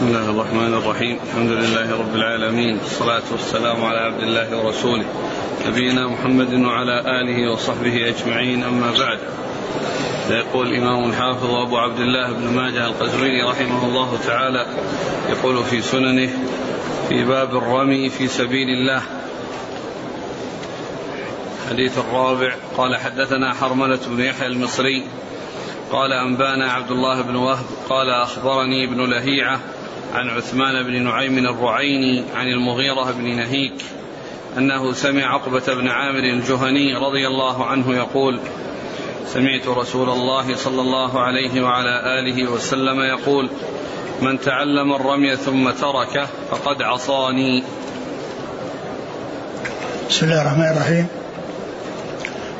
بسم الله الرحمن الرحيم. الحمد لله رب العالمين. والصلاة والسلام على عبد الله ورسوله. نبينا محمد وعلى آله وصحبه أجمعين. أما بعد. فيقول الإمام الحافظ أبو عبد الله بن ماجه القزويني رحمه الله تعالى يقول في سننه في باب الرمي في سبيل الله الحديث الرابع قال حدثنا حرملة بن يحيى المصري قال أنبانا عبد الله بن وهب قال أخبرني ابن لهيعة عن عثمان بن نعيم الرعيني عن المغيرة بن نهيك أنه سمع عقبة بن عامر الجهني رضي الله عنه يقول سمعت رسول الله صلى الله عليه وعلى آله وسلم يقول من تعلم الرمي ثم تركه فقد عصاني بسم الله الرحمن الرحيم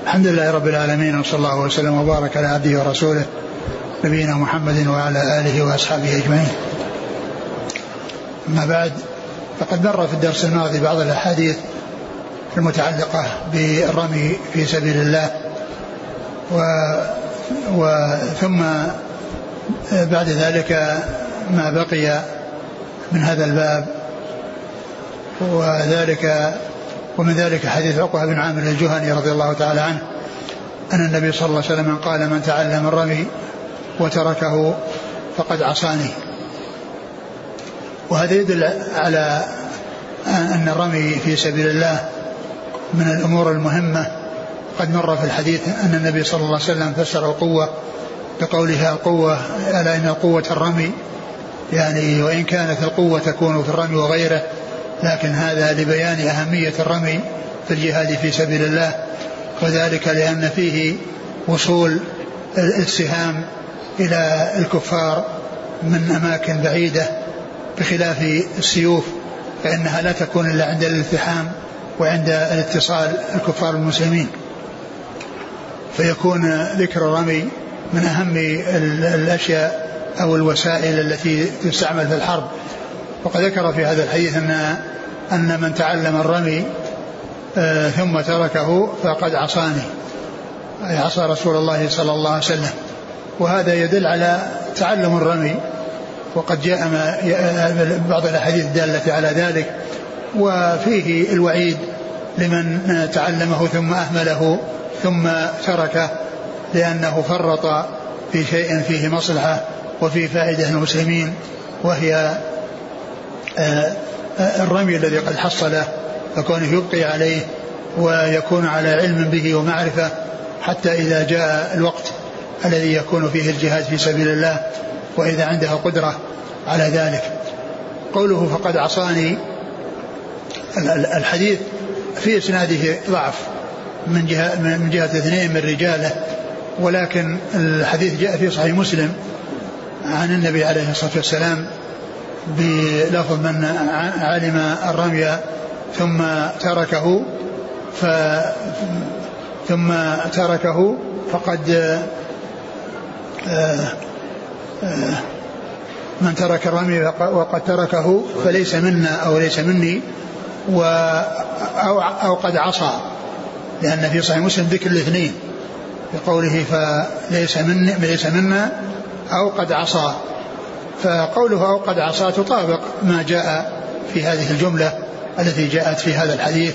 الحمد لله رب العالمين وصلى الله وسلم وبارك على عبده ورسوله نبينا محمد وعلى آله وأصحابه أجمعين. أما بعد فقد مر في الدرس الماضي بعض الأحاديث المتعلقة بالرمي في سبيل الله و, و ثم بعد ذلك ما بقي من هذا الباب وذلك ومن ذلك حديث عقبة بن عامر الجهني رضي الله تعالى عنه أن النبي صلى الله عليه وسلم قال من تعلم الرمي وتركه فقد عصاني. وهذا يدل على أن الرمي في سبيل الله من الأمور المهمة. قد مر في الحديث أن النبي صلى الله عليه وسلم فسر القوة بقولها القوة ألا إن القوة الرمي؟ يعني وإن كانت القوة تكون في الرمي وغيره لكن هذا لبيان أهمية الرمي في الجهاد في سبيل الله. وذلك لأن فيه وصول السهام إلى الكفار من أماكن بعيدة. بخلاف السيوف فإنها لا تكون إلا عند الالتحام وعند الاتصال الكفار المسلمين. فيكون ذكر الرمي من أهم الأشياء أو الوسائل التي تستعمل في الحرب. وقد ذكر في هذا الحديث أن أن من تعلم الرمي آه، ثم تركه فقد عصاني. أي عصى رسول الله صلى الله عليه وسلم. وهذا يدل على تعلم الرمي وقد جاء بعض الأحاديث الدالة على ذلك وفيه الوعيد لمن تعلمه ثم أهمله ثم تركه لأنه فرط في شيء فيه مصلحة وفيه فائدة للمسلمين وهي آه، الرمي الذي قد حصله فكونه يبقي عليه ويكون على علم به ومعرفة حتى إذا جاء الوقت الذي يكون فيه الجهاد في سبيل الله. وإذا عنده قدرة على ذلك. قوله فقد عصاني الحديث في إسناده ضعف من جهة من جهة اثنين من رجاله ولكن الحديث جاء في صحيح مسلم عن النبي عليه الصلاة والسلام بلفظ من علم الرمي ثم تركه ف ثم تركه فقد آه، من ترك الرمي وقد تركه فليس منا أو ليس مني و أو أو قد عصى. لأن في صحيح مسلم ذكر الاثنين بقوله فليس مني ليس منا أو قد عصى. فقوله أو قد عصى تطابق ما جاء في هذه الجملة التي جاءت في هذا الحديث.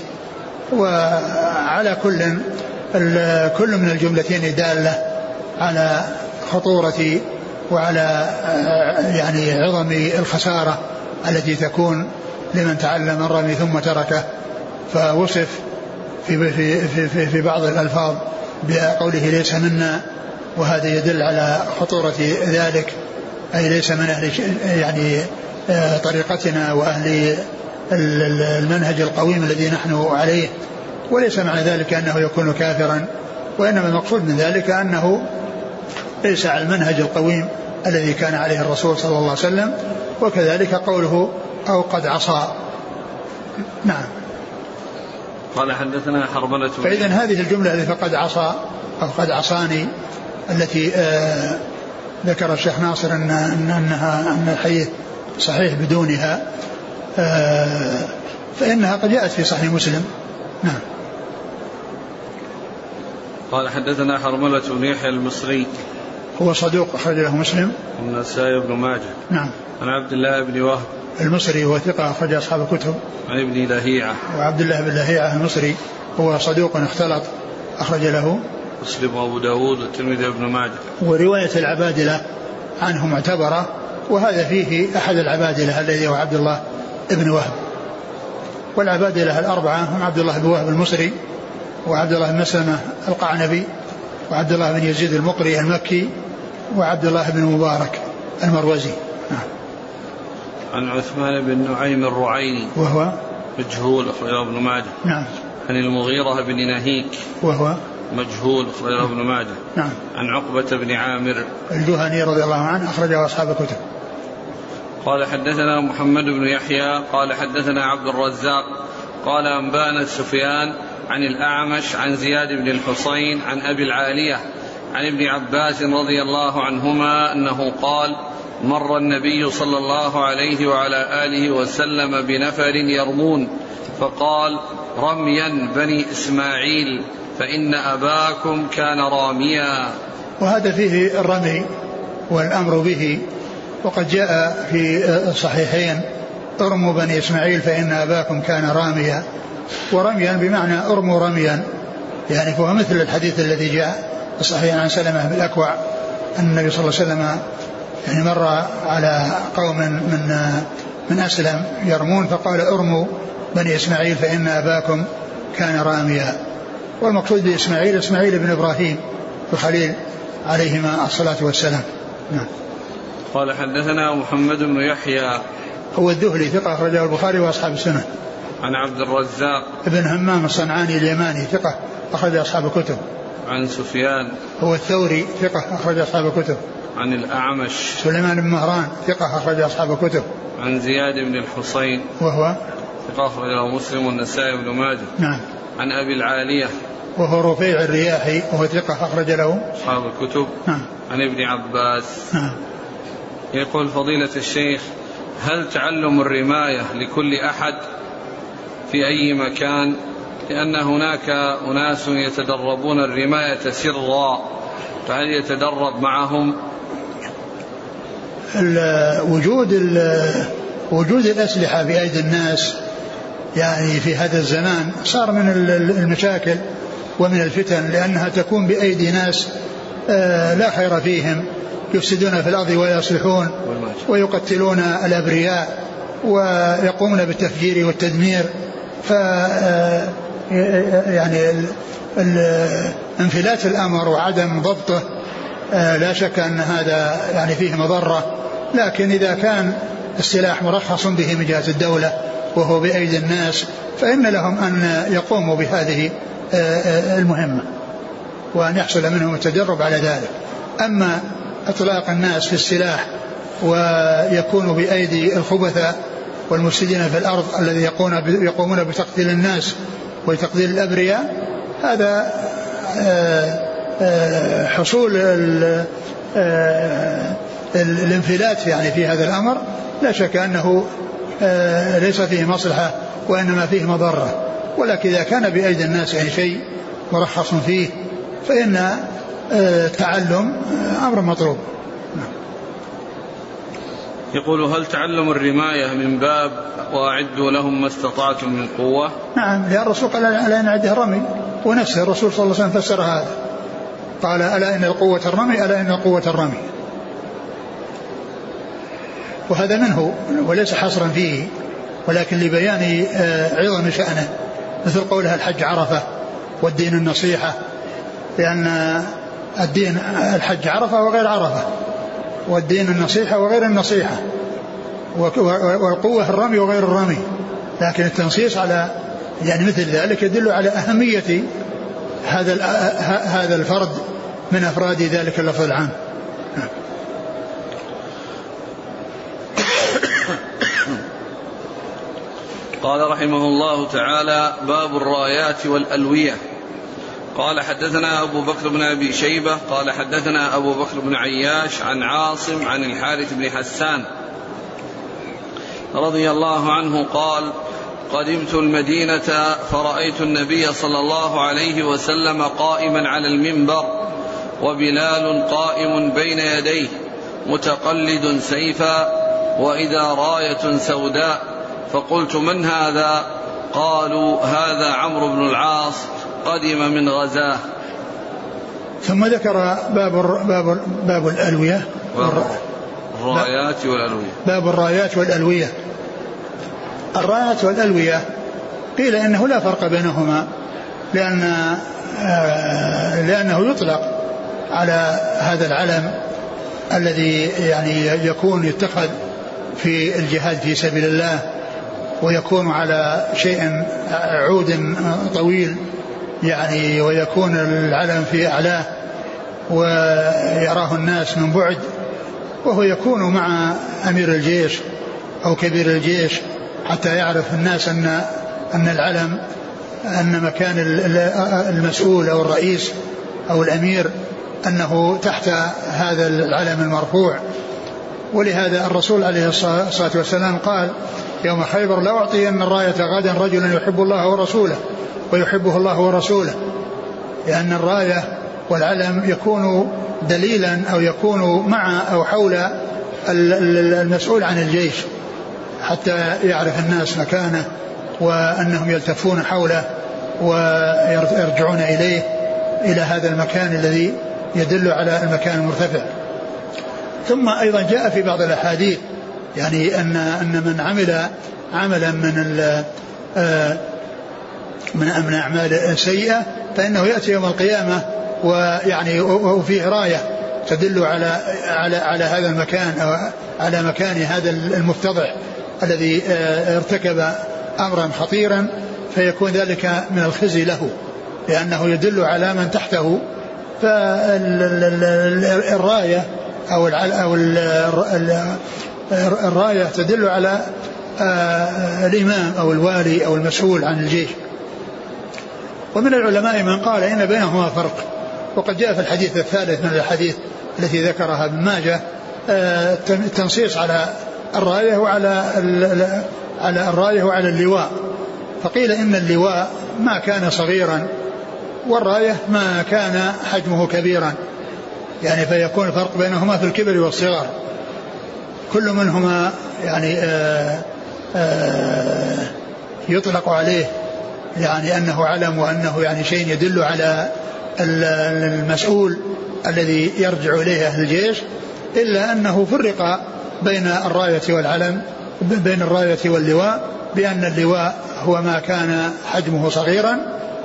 وعلى كل كل من الجملتين دالة على خطورة وعلى يعني عظم الخسارة التي تكون لمن تعلم الرمي ثم تركه فوصف في في في, في بعض الألفاظ بقوله ليس منا وهذا يدل على خطورة ذلك أي ليس من أهل يعني آه، طريقتنا وأهل المنهج القويم الذي نحن عليه وليس معنى ذلك أنه يكون كافرا وإنما المقصود من ذلك أنه ليس على المنهج القويم الذي كان عليه الرسول صلى الله عليه وسلم وكذلك قوله أو قد عصى. نعم. قال حدثنا حرملة فإذا هذه الجملة التي فقد عصى أو قد عصاني التي آه ذكر الشيخ ناصر أن أنها أن الحديث صحيح بدونها آه، فإنها قد جاءت في صحيح مسلم. نعم. قال حدثنا حرملة بن يحيى المصري. هو صدوق أخرج له مسلم. والنسائي بن ماجه. نعم. عن عبد الله بن وهب. المصري هو ثقة أخرج أصحاب الكتب. عن ابن لهيعة. وعبد الله بن لهيعة المصري هو صدوق اختلط أخرج له. مسلم وأبو داود والترمذي وابن ماجه. ورواية العبادلة عنه معتبرة وهذا فيه أحد العبادلة الذي هو عبد الله بن وهب. والعبادلة الأربعة هم عبد الله بن وهب المصري وعبد الله بن مسلمة القعنبي وعبد الله بن يزيد المقري المكي وعبد الله بن مبارك المروزي. نعم. عن عثمان بن نعيم الرعيني. وهو؟ مجهول أخرجه ابن ماجه. نعم. عن المغيرة بن نهيك. وهو؟ مجهول أخرجه ابن ماجه. نعم. عن عقبة بن عامر. الجهني رضي الله عنه أخرجه أصحاب الكتب. قال حدثنا محمد بن يحيى قال حدثنا عبد الرزاق قال أنبانا سفيان عن الأعمش عن زياد بن الحصين عن أبي العالية عن ابن عباس رضي الله عنهما أنه قال مر النبي صلى الله عليه وعلى آله وسلم بنفر يرمون فقال رميا بني إسماعيل فإن أباكم كان راميا. وهذا فيه الرمي والأمر به وقد جاء في الصحيحين ارموا بني إسماعيل فإن أباكم كان راميا. ورميا بمعنى ارموا رميا يعني فهو مثل الحديث الذي جاء في الصحيح عن سلمة بن الأكوع. أن النبي صلى الله عليه وسلم يعني مر على قوم من من أسلم يرمون فقال ارموا بني إسماعيل فإن أباكم كان راميا. والمقصود بإسماعيل إسماعيل بن إبراهيم الخليل عليهما الصلاة والسلام. نعم. قال حدثنا محمد بن يحيى. هو الذهلي ثقة أخرجه البخاري وأصحاب السنة. عن عبد الرزاق. ابن همام الصنعاني اليماني ثقة أخرج أصحاب الكتب. عن سفيان. هو الثوري ثقة أخرج أصحاب الكتب. عن الأعمش. سليمان بن مهران ثقة أخرج أصحاب الكتب. عن زياد بن الحصين وهو؟ ثقة أخرجه مسلم والنسائي بن ماجه. نعم. عن أبي العالية. وهو رفيع الرياحي وهو ثقة أخرج له. أصحاب الكتب. نعم. عن ابن عباس. نعم. يقول فضيلة الشيخ هل تعلم الرماية لكل أحد؟ في أي مكان لأن هناك أناس يتدربون الرماية سرا فهل يتدرب معهم؟ وجود وجود الأسلحة بأيدي الناس يعني في هذا الزمان صار من المشاكل ومن الفتن لأنها تكون بأيدي ناس آه، لا خير فيهم يفسدون في الأرض ويصلحون ويقتلون الأبرياء ويقومون بالتفجير والتدمير. ف آه، يعني انفلات الأمر وعدم ضبطه آه، لا شك أن هذا يعني فيه مضرة. لكن إذا كان السلاح مرخص به من جهة الدولة وهو بأيدي الناس فإن لهم أن يقوموا بهذه آه، المهمة وأن يحصل منهم التدرب على ذلك. أما إطلاق الناس في السلاح ويكون بأيدي الخبثاء والمفسدين في الأرض الذي يقومون بتقتيل الناس وتقتيل الأبرياء هذا آه، آه، حصول آه، الانفلات يعني في هذا الأمر. لا شك أنه ليس فيه مصلحة وإنما فيه مضرة. ولكن إذا كان بأيدي الناس يعني شيء مرخص فيه فإن التعلم أمر مطلوب. يقول هل تعلم الرماية من باب وأعدوا لهم ما استطعتم من قوة؟ نعم لأن الرسول قال ألا إن عده الرمي ونفسه الرسول صلى الله عليه وسلم فسر هذا. قال ألا إن القوة الرمي؟ ألا إن القوة الرمي. وهذا منه وليس حصرا فيه ولكن لبيان آه، عظم شأنه. مثل قولها الحج عرفة والدين النصيحة لأن الدين الحج عرفة وغير عرفة. والدين النصيحة وغير النصيحة. والقوة الرمي وغير الرمي. لكن التنصيص على يعني مثل ذلك يدل على أهمية هذا هذا الفرد من أفراد ذلك اللفظ العام. قال رحمه الله تعالى باب الرايات والألوية. قال حدثنا أبو بكر بن أبي شيبة قال حدثنا أبو بكر بن عياش عن عاصم عن الحارث بن حسان رضي الله عنه قال قدمت المدينة فرأيت النبي صلى الله عليه وسلم قائما على المنبر وبلال قائم بين يديه متقلد سيفا وإذا راية سوداء فقلت من هذا؟ قالوا هذا عمرو بن العاص. قدم من غزاة. ثم ذكر باب باب باب الألوية. الرايات والألوية. باب الرايات والألوية. الرايات والألوية قيل إنه لا فرق بينهما لأن آه، لأنه يطلق على هذا العلم الذي يعني يكون يتخذ في الجهاد في سبيل الله ويكون على شيء عود طويل يعني ويكون العلم في أعلاه ويراه الناس من بعد وهو يكون مع أمير الجيش أو كبير الجيش حتى يعرف الناس أن أن العلم أن مكان المسؤول أو الرئيس أو الأمير أنه تحت هذا العلم المرفوع. ولهذا الرسول عليه الصلاة والسلام قال يوم خيبر لأعطين الراية غدا رجلا يحب الله ورسوله ويحبه الله ورسوله لأن الراية والعلم يكون دليلا أو يكون مع أو حول المسؤول عن الجيش حتى يعرف الناس مكانه وأنهم يلتفون حوله ويرجعون إليه إلى هذا المكان الذي يدل على المكان المرتفع. ثم أيضا جاء في بعض الأحاديث يعني أن أن من عمل عملا من آه، من من أعمال سيئة فإنه يأتي يوم القيامة ويعني وفيه راية تدل على على على هذا المكان أو على مكان هذا المفتضح الذي آه، ارتكب أمرا خطيرا فيكون ذلك من الخزي له لأنه يدل على من تحته. فالراية أو أو الراية تدل على آه، الإمام أو الوالي أو المسؤول عن الجيش. ومن العلماء من قال إن بينهما فرق. وقد جاء في الحديث الثالث من الحديث التي ذكرها ابن ماجه آه، التنصيص على الراية وعلى على الراية وعلى اللواء. فقيل إن اللواء ما كان صغيرا والراية ما كان حجمه كبيرا. يعني فيكون الفرق بينهما في الكبر والصغر كل منهما يعني آآ آه، آآ آه، يطلق عليه يعني أنه علم وأنه يعني شيء يدل على المسؤول الذي يرجع إليه أهل الجيش إلا أنه فرق بين الراية والعلم بين الراية واللواء بأن اللواء هو ما كان حجمه صغيرا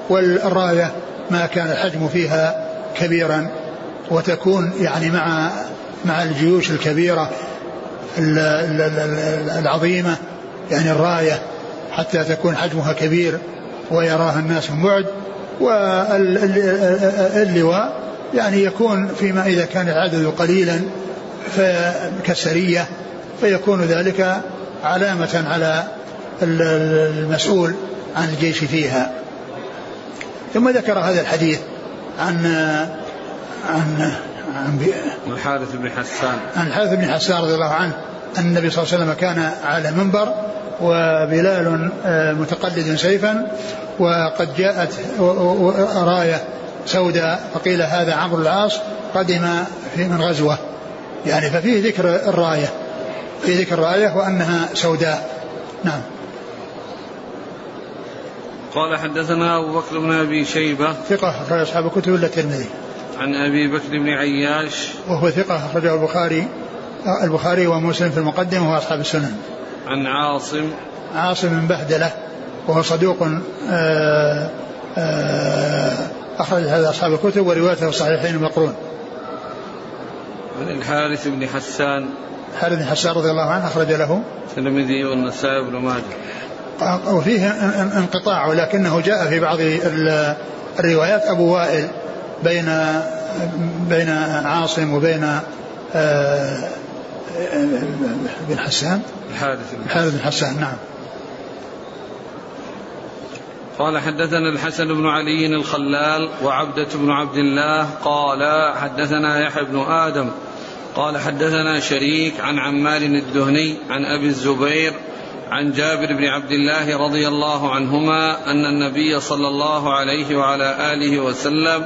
والراية ما كان الحجم فيها كبيرا. وتكون يعني مع مع الجيوش الكبيرة العظيمة يعني الراية حتى تكون حجمها كبير. ويراها الناس من بعد واللواء يعني يكون فيما إذا كان العدد قليلا كسرية فيكون ذلك علامة على المسؤول عن الجيش فيها. ثم ذكر هذا الحديث عن عن عن الحارث بن حسان. عن الحارث بن حسان رضي الله عنه أن النبي صلى الله عليه وسلم كان على منبر وبلال آه، متقلد سيفا وقد جاءت راية سوداء فقيل هذا عمرو العاص قدم في من غزوة. يعني ففيه ذكر الراية في ذكر الراية وأنها سوداء. نعم. قال حدثنا أبو بكر بن أبي شيبة ثقة أخرج أصحاب الكتب إلا الترمذي. عن أبي بكر بن عياش وهو ثقة أخرجه البخاري البخاري ومسلم في المقدمة وأصحاب السنن. عن عاصم. عاصم بن بهدلة وهو صدوق آه، آه، أخرج هذا أصحاب الكتب وروايته الصحيحين المقرون عن الحارث بن حسان. الحارث بن حسان رضي الله عنه أخرج له. الترمذي والنسائي بن ماجه. وفيه انقطاع ولكنه جاء في بعض الروايات أبو وائل بين بين عاصم وبين آه، بن حسان؟ الحارث بن الحارث بن حسان نعم. قال حدثنا الحسن بن علي الخلال وعبدة بن عبد الله قال حدثنا يحيى بن آدم قال حدثنا شريك عن عمار الدهني عن أبي الزبير عن جابر بن عبد الله رضي الله عنهما أن النبي صلى الله عليه وعلى آله وسلم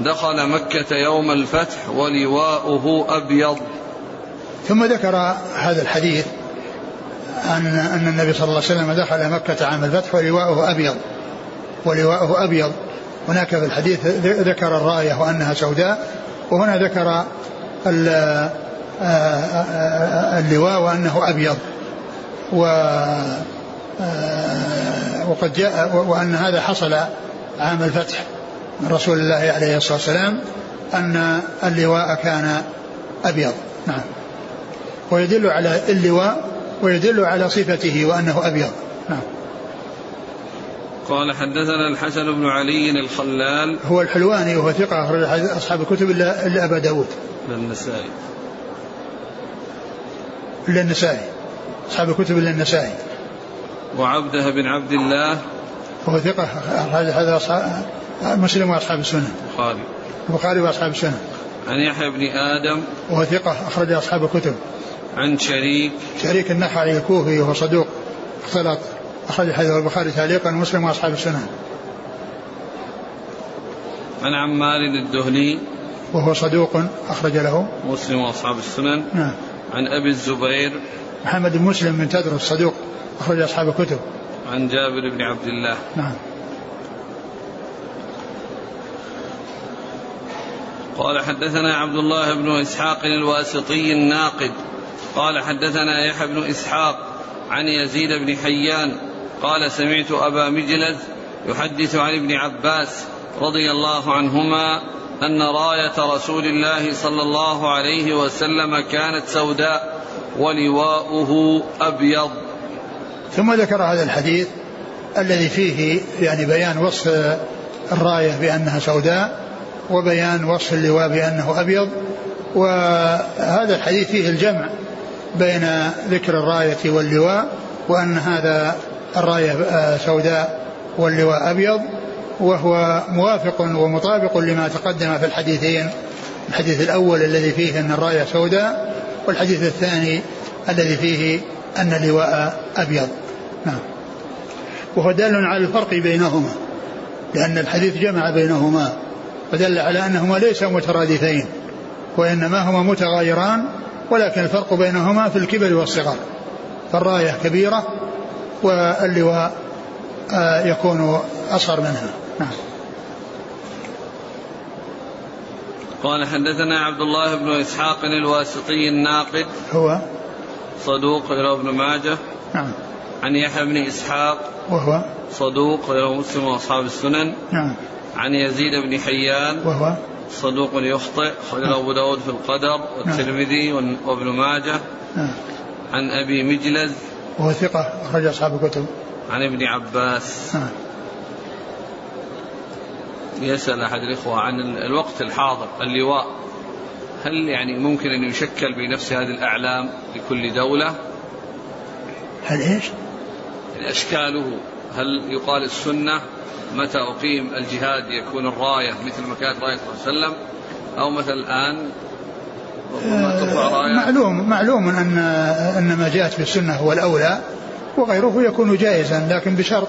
دخل مكة يوم الفتح ولواؤه أبيض. ثم ذكر هذا الحديث أن أن النبي صلى الله عليه وسلم دخل مكة عام الفتح ولواؤه أبيض ولواؤه أبيض. هناك في الحديث ذكر الراية وأنها سوداء وهنا ذكر اللواء وأنه أبيض. و وقد جاء وأن هذا حصل عام الفتح من رسول الله عليه الصلاة والسلام أن اللواء كان أبيض. نعم. ويدل على اللواء ويدل على صفته وأنه أبيض. نعم. قال حدثنا الحسن بن علي الخلال. هو الحلواني وهو ثقة أخرج أصحاب الكتب إلا, إلا أبا داود. للنسائي. إلا النسائي أصحاب الكتب إلا النسائي وعبده بن عبد الله. وهو ثقة هذا مسلم وأصحاب السنة. البخاري البخاري وأصحاب السنة. عن يحيى بن آدم. وهو ثقة أخرج أصحاب الكتب. عن شريك. شريك النخعي الكوفي وهو صدوق اختلط أخرج حديث البخاري تعليقا ومسلم وأصحاب السنن عن عمار الدهني وهو صدوق أخرج له. مسلم وأصحاب السنن. نعم. عن أبي الزبير. محمد بن مسلم من تدرس صدوق أخرج أصحاب الكتب. عن جابر بن عبد الله. نعم. قال حدثنا عبد الله بن إسحاق الواسطي الناقد. قال حدثنا يحيى بن إسحاق عن يزيد بن حيان قال سمعت أبا مجلز يحدث عن ابن عباس رضي الله عنهما أن راية رسول الله صلى الله عليه وسلم كانت سوداء ولواؤه أبيض. ثم ذكر هذا الحديث الذي فيه يعني بيان وصف الراية بأنها سوداء وبيان وصف اللواء بأنه أبيض وهذا الحديث فيه الجمع بين ذكر الراية واللواء وأن هذا الراية آه، سوداء واللواء أبيض وهو موافق ومطابق لما تقدم في الحديثين الحديث الأول الذي فيه أن الراية سوداء والحديث الثاني الذي فيه أن اللواء أبيض. نعم. وهو دال على الفرق بينهما لأن الحديث جمع بينهما ودل على أنهما ليسا مترادفين وإنما هما متغايران ولكن الفرق بينهما في الكبر والصغر فالراية كبيرة واللواء آه، يكون أصغر منها. نعم. قال حدثنا عبد الله بن إسحاق الواسطي الناقد هو؟ صدوق إلى ابن ماجه. نعم. عن يحيى بن إسحاق وهو؟ صدوق إلى مسلم وأصحاب السنن. نعم. عن يزيد بن حيان وهو؟ صدوق يخطئ. خرج أبو داود في القدر والترمذي وابن ماجه. نعم. عن أبي مجلز. وهو ثقة أخرج أصحاب الكتب. عن ابن عباس. نعم. يسأل أحد الإخوة عن الوقت الحاضر اللواء. هل يعني ممكن أن يشكل بنفس هذه الأعلام لكل دولة؟ هل إيش؟ يعني أشكاله. هل يقال السنة متى أقيم الجهاد يكون الراية مثل ما كانت رأية صلى الله عليه وسلم أو مثل الآن؟ آه معلوم معلوم أن أن ما جاءت بالسنة هو الأولى وغيره يكون جائزا لكن بشرط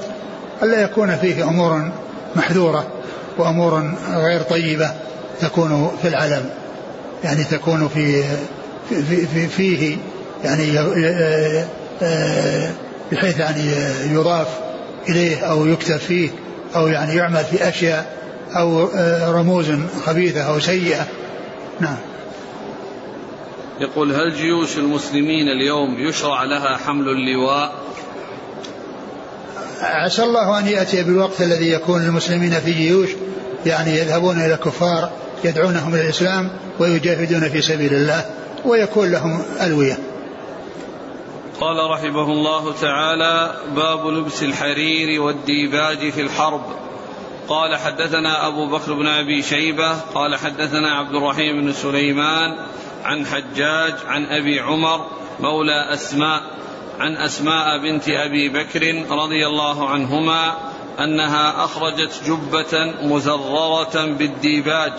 ألا يكون فيه أمور محذورة وأمور غير طيبة تكون في العلم. يعني تكون في في في فيه يعني آه، آه، بحيث يعني يضاف إليه أو يكتب فيه أو يعني يعمل في أشياء أو آه، رموز خبيثة أو سيئة. نعم. يقول هل جيوش المسلمين اليوم يشرع لها حمل اللواء؟ عسى الله أن يأتي بالوقت الذي يكون المسلمين في جيوش يعني يذهبون إلى الكفار يدعونهم إلى الإسلام ويجاهدون في سبيل الله ويكون لهم ألوية. قال رحمه الله تعالى باب لبس الحرير والديباج في الحرب. قال حدثنا أبو بكر بن أبي شيبة قال حدثنا عبد الرحيم بن سليمان عن حجاج عن أبي عمر مولى أسماء عن أسماء بنت أبي بكر رضي الله عنهما أنها أخرجت جبة مزررة بالديباج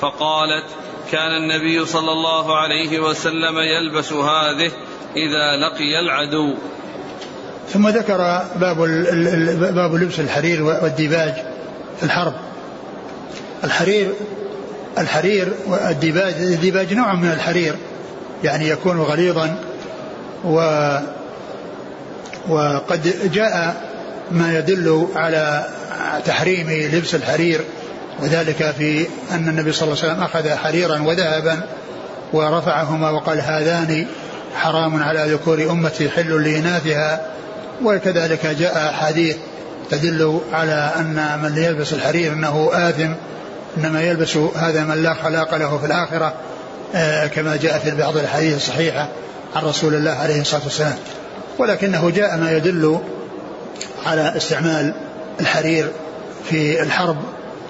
فقالت كان النبي صلى الله عليه وسلم يلبس هذه إذا لقي العدو. ثم ذكر باب باب لبس الحرير والديباج في الحرب. الحرير الحرير والديباج الديباج نوع من الحرير يعني يكون غليظا و وقد جاء ما يدل على تحريم لبس الحرير وذلك في أن النبي صلى الله عليه وسلم أخذ حريرا وذهبا ورفعهما وقال هذان حرام على ذكور أمتي حل لإناثها وكذلك جاء أحاديث تدل على أن من يلبس الحرير أنه آثم إنما يلبس هذا من لا خلاق له في الآخرة آه، كما جاء في بعض الأحاديث الصحيحة عن رسول الله عليه الصلاة والسلام. ولكنه جاء ما يدل على استعمال الحرير في الحرب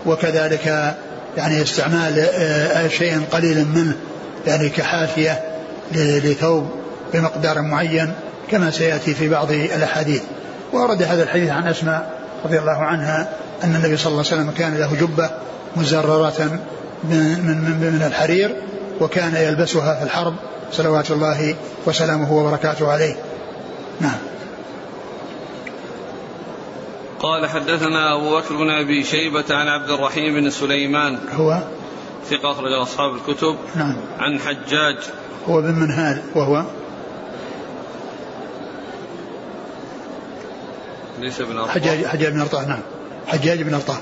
وكذلك يعني استعمال آه، شيء قليل منه يعني كحافية لثوب بمقدار معين كما سيأتي في بعض الأحاديث. وورد هذا الحديث عن أسماء رضي الله عنها أن النبي صلى الله عليه وسلم كان له جبة مزررة من, من, من الحرير وكان يلبسها في الحرب صلوات الله وسلامه وبركاته عليه. نعم. قال حدثنا أبو بكر بن أبي شيبة عن عبد الرحيم بن سليمان. هو؟ ثقة أخرج أصحاب الكتب نعم. عن حجاج. هو بن منهال وهو؟ ليس بن أرطاه. حجاج حجاج بن أرطاه نعم. حجاج بن أرطاه.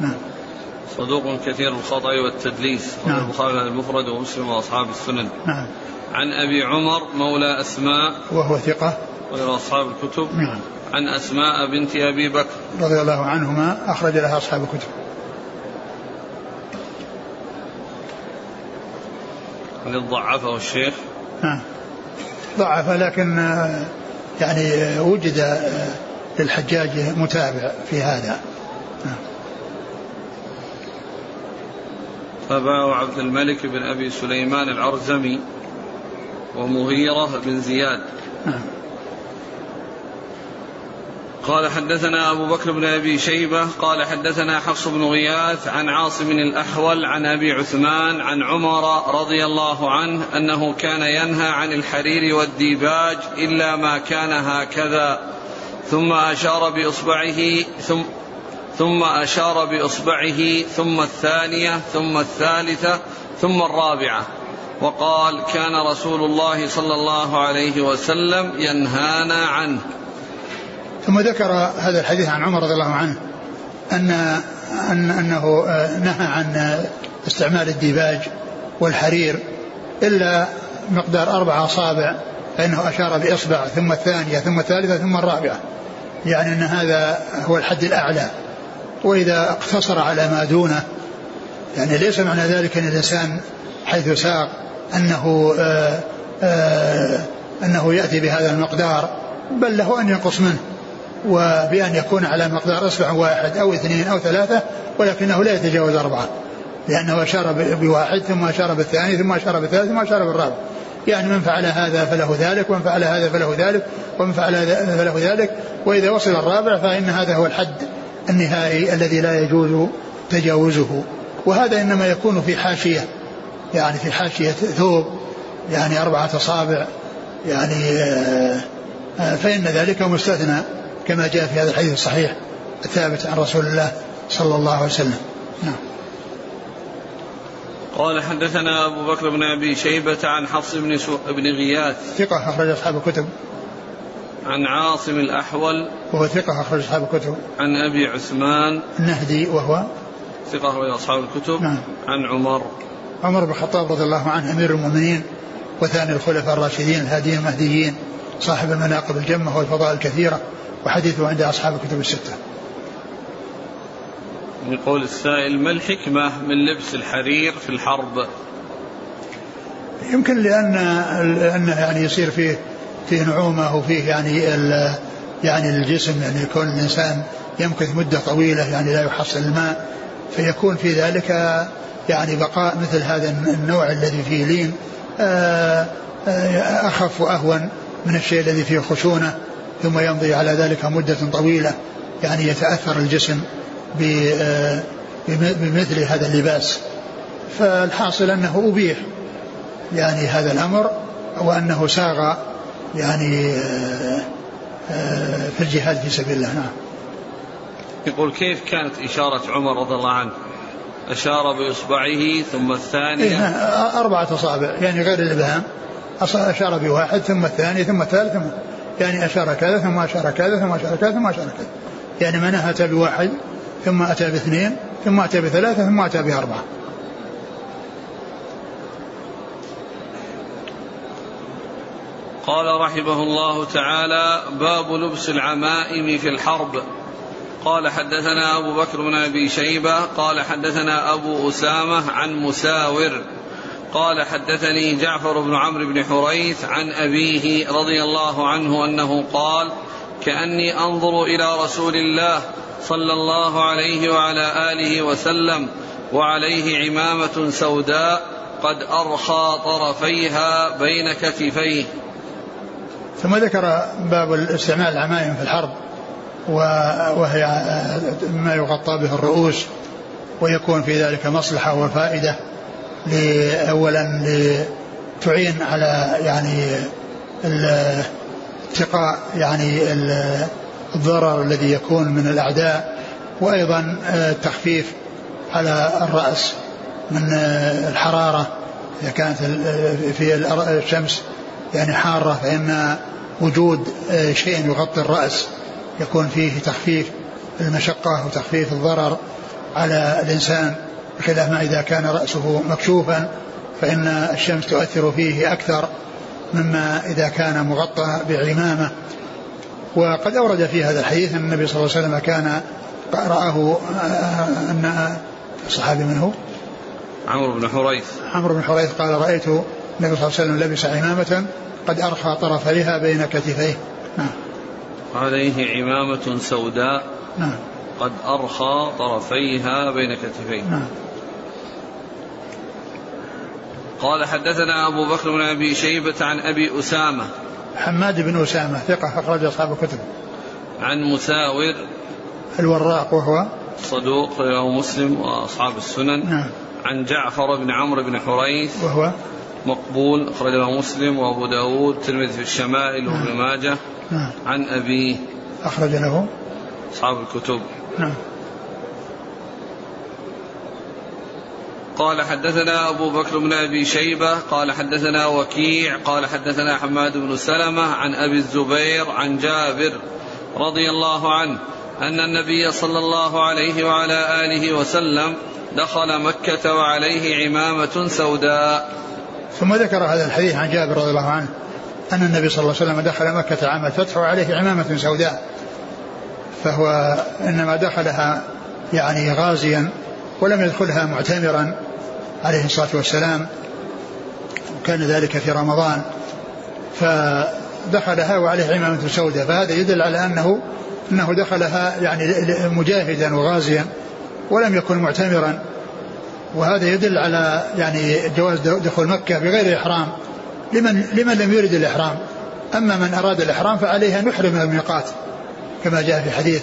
نعم. صدوق كثير الخطأ والتدليس. نعم. البخاري المفرد ومسلم وأصحاب السنن. نعم. عن أبي عمر مولى أسماء. وهو ثقة. وغير أصحاب الكتب. نعم. عن أسماء بنت أبي بكر. رضي الله عنهما أخرج لها أصحاب الكتب. قد ضعفه الشيخ. نعم ضعف لكن يعني وجد للحجاج متابع في هذا. تابعه عبد الملك بن أبي سليمان العرزمي ومغيرة بن زياد. نعم قال حدثنا أبو بكر بن أبي شيبة قال حدثنا حفص بن غياث عن عاصم الأحول عن أبي عثمان عن عمر رضي الله عنه أنه كان ينهى عن الحرير والديباج إلا ما كان هكذا. ثم أشار بإصبعه ثم ثم أشار بإصبعه ثم الثانية ثم الثالثة ثم الرابعة. وقال كان رسول الله صلى الله عليه وسلم ينهانا عنه. ثم ذكر هذا الحديث عن عمر رضي الله عنه أن أن أنه آه، نهى عن استعمال الديباج والحرير إلا مقدار أربع أصابع فإنه أشار بإصبع ثم الثانية ثم الثالثة ثم الرابعة. يعني أن هذا هو الحد الأعلى. وإذا اقتصر على ما دونه يعني ليس معنى ذلك أن الإنسان حيث ساق أنه آآ آه، آآ آه، أنه يأتي بهذا المقدار بل له أن ينقص منه. وبأن يكون على مقدار إصبع واحد أو اثنين أو ثلاثة ولكنه لا يتجاوز أربعة. لأنه أشار بواحد ثم أشار بالثاني ثم أشار بالثالث ثم أشار بالرابع. يعني من فعل هذا فله ذلك ومن فعل هذا فله ذلك ومن فعل هذا فله ذلك. وإذا وصل الرابع فإن هذا هو الحد النهائي الذي لا يجوز تجاوزه. وهذا إنما يكون في حاشية يعني في حاشية ثوب يعني أربعة أصابع يعني آه، آه، فإن ذلك مستثنى. كما جاء في هذا الحديث الصحيح الثابت عن رسول الله صلى الله عليه وسلم. نعم. قال حدثنا أبو بكر بن أبي شيبة عن حفص بن, سو... بن غياث. ثقة أخرج أصحاب الكتب. عن عاصم الأحول. وهو ثقة أخرج أصحاب الكتب. عن أبي عثمان. النهدي وهو ثقة أخرج أصحاب الكتب. نعم. عن عمر. عمر بن الخطاب رضي الله عنه أمير المؤمنين وثاني الخلفاء الراشدين الهاديين المهديين صاحب المناقب الجمة والفضائل الكثيرة. وحديثه عند أصحاب الكتب الستة. يقول السائل ما الحكمة من لبس الحرير في الحرب؟ يمكن لأن لأنه يعني يصير فيه فيه نعومة وفيه يعني يعني الجسم يعني يكون الإنسان يمكث مدة طويلة يعني لا يحصل الماء فيكون في ذلك يعني بقاء مثل هذا النوع الذي فيه لين آه، آه، أخف وأهون من الشيء الذي فيه خشونة. ثم يمضي على ذلك مدة طويلة يعني يتأثر الجسم آه، بمثل هذا اللباس. فالحاصل أنه أبيح يعني هذا الأمر وأنه ساغ يعني آه، آه، في الجهاد في سبيل الله. نعم. يقول كيف كانت إشارة عمر رضي الله عنه؟ أشار بإصبعه ثم الثانية. إيه أربعة أصابع يعني غير الإبهام. أشار بواحد ثم الثاني ثم الثالث ثم يعني أشار كذا ثم أشار كذا ثم أشار كذا ثم أشار كذا. يعني من أتى بواحد ثم أتى باثنين ثم أتى بثلاثة ثم أتى بأربعة. قال رحمه الله تعالى باب لبس العمائم في الحرب. قال حدثنا أبو بكر بن أبي شيبة قال حدثنا أبو أسامة عن مساور قال حدثني جعفر بن عمرو بن حريث عن أبيه رضي الله عنه أنه قال كأني أنظر إلى رسول الله صلى الله عليه وعلى آله وسلم وعليه عمامة سوداء قد أرخى طرفيها بين كتفيه. ثم ذكر باب استعمال العمائم في الحرب وهي ما يغطى به الرؤوس ويكون في ذلك مصلحة وفائدة. أولا لتعين على يعني اتقاء يعني الضرر الذي يكون من الأعداء وأيضا التخفيف على الرأس من الحرارة. إذا كانت في الشمس يعني حارة فإن وجود شيء يغطي الرأس يكون فيه تخفيف المشقة وتخفيف الضرر على الإنسان. بخلاف ما إذا كان رأسه مكشوفا فإن الشمس تؤثر فيه أكثر مما إذا كان مغطى بعمامة. وقد أورد في هذا الحديث أن النبي صلى الله عليه وسلم كان رآه أن الصحابي من هو؟ عمرو بن حريث. عمرو بن حريث قال رأيت النبي صلى الله عليه وسلم لبس عمامة قد أرخى طرفيها بين كتفيه. نعم. عليه عمامة سوداء نعم. قد أرخى طرفيها بين كتفيه. نعم. قال حدثنا أبو بكر بن أبي شيبة عن أبي أسامة. حماد بن أسامة ثقة أخرج أصحاب الكتب. عن مساور الوراق وهو صدوق رواه مسلم وأصحاب السنن. نعم. عن جعفر بن عمرو بن حريث وهو مقبول أخرجه مسلم وأبو داود الترمذي في الشمائل وابن نعم. ماجه. نعم. عن أبيه. أخرج له. أصحاب الكتب. نعم. قال حدثنا أبو بكر بن أبي شيبة قال حدثنا وكيع قال حدثنا حماد بن سلمة عن أبي الزبير عن جابر رضي الله عنه أن النبي صلى الله عليه وعلى آله وسلم دخل مكة وعليه عمامة سوداء. ثم ذكر هذا الحديث عن جابر رضي الله عنه أن النبي صلى الله عليه وسلم دخل مكة عام الفتح وعليه عمامة سوداء. فهو إنما دخلها يعني غازيا ولم يدخلها معتمرا. عليه الصلاة والسلام وكان ذلك في رمضان فدخلها وعليه عمامة سوداء فهذا يدل على أنه أنه دخلها يعني مجاهدا وغازيا ولم يكن معتمرا وهذا يدل على يعني جواز دخول مكة بغير إحرام لمن لمن لم يرد الإحرام. أما من أراد الإحرام فعليه أن يحرم من الميقات كما جاء في حديث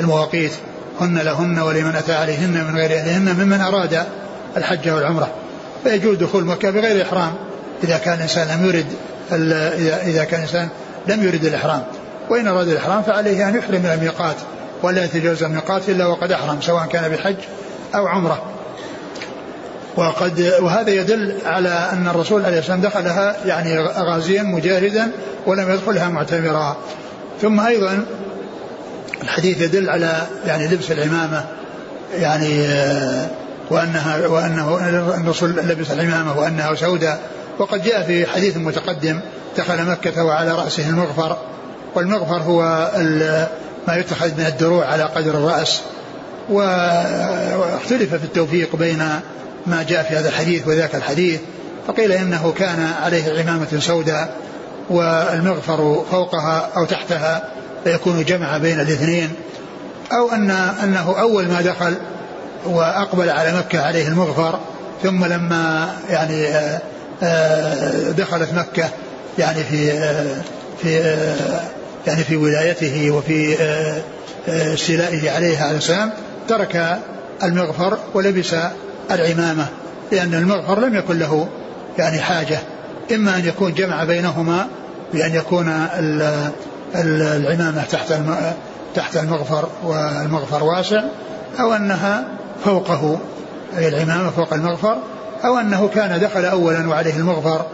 المواقيت هن لهن ولمن أتى عليهن من غير أهلهن ممن أراد الحج والعمرة. فيجوز دخول مكة بغير إحرام إذا كان الإنسان لم يرد إذا كان الإنسان لم يرد الإحرام. وإن أراد الإحرام فعليه أن يحرم من الميقات ولا يتجاوز الميقات إلا وقد أحرم سواء كان بحج أو عمرة. وقد وهذا يدل على أن الرسول عليه الصلاة والسلام دخلها يعني غازيا مجاهدا ولم يدخلها معتمرا. ثم أيضا الحديث يدل على يعني لبس العمامة يعني وأنها وأنه الرسول لبس العمامة وأنها سوداء. وقد جاء في حديث متقدم دخل مكة وعلى رأسه المغفر. والمغفر هو ما يتخذ من الدروع على قدر الرأس. واختلف في التوفيق بين ما جاء في هذا الحديث وذاك الحديث. فقيل إنه كان عليه عمامة سوداء والمغفر فوقها أو تحتها فيكون جمع بين الاثنين. أو ان أنه أول ما دخل وأقبل على مكة عليه المغفر ثم لما يعني آه، آه، دخلت مكة يعني في آه، في يعني في ولايته وفي استيلائه عليها عليه السلام ترك المغفر ولبس العمامة لأن المغفر لم يكن له يعني حاجة إما أن يكون جمع بينهما بأن يكون العمامة تحت تحت المغفر والمغفر واسع أو أنها فوقه أي العمامة فوق المغفر أو أنه كان دخل أولا وعليه المغفر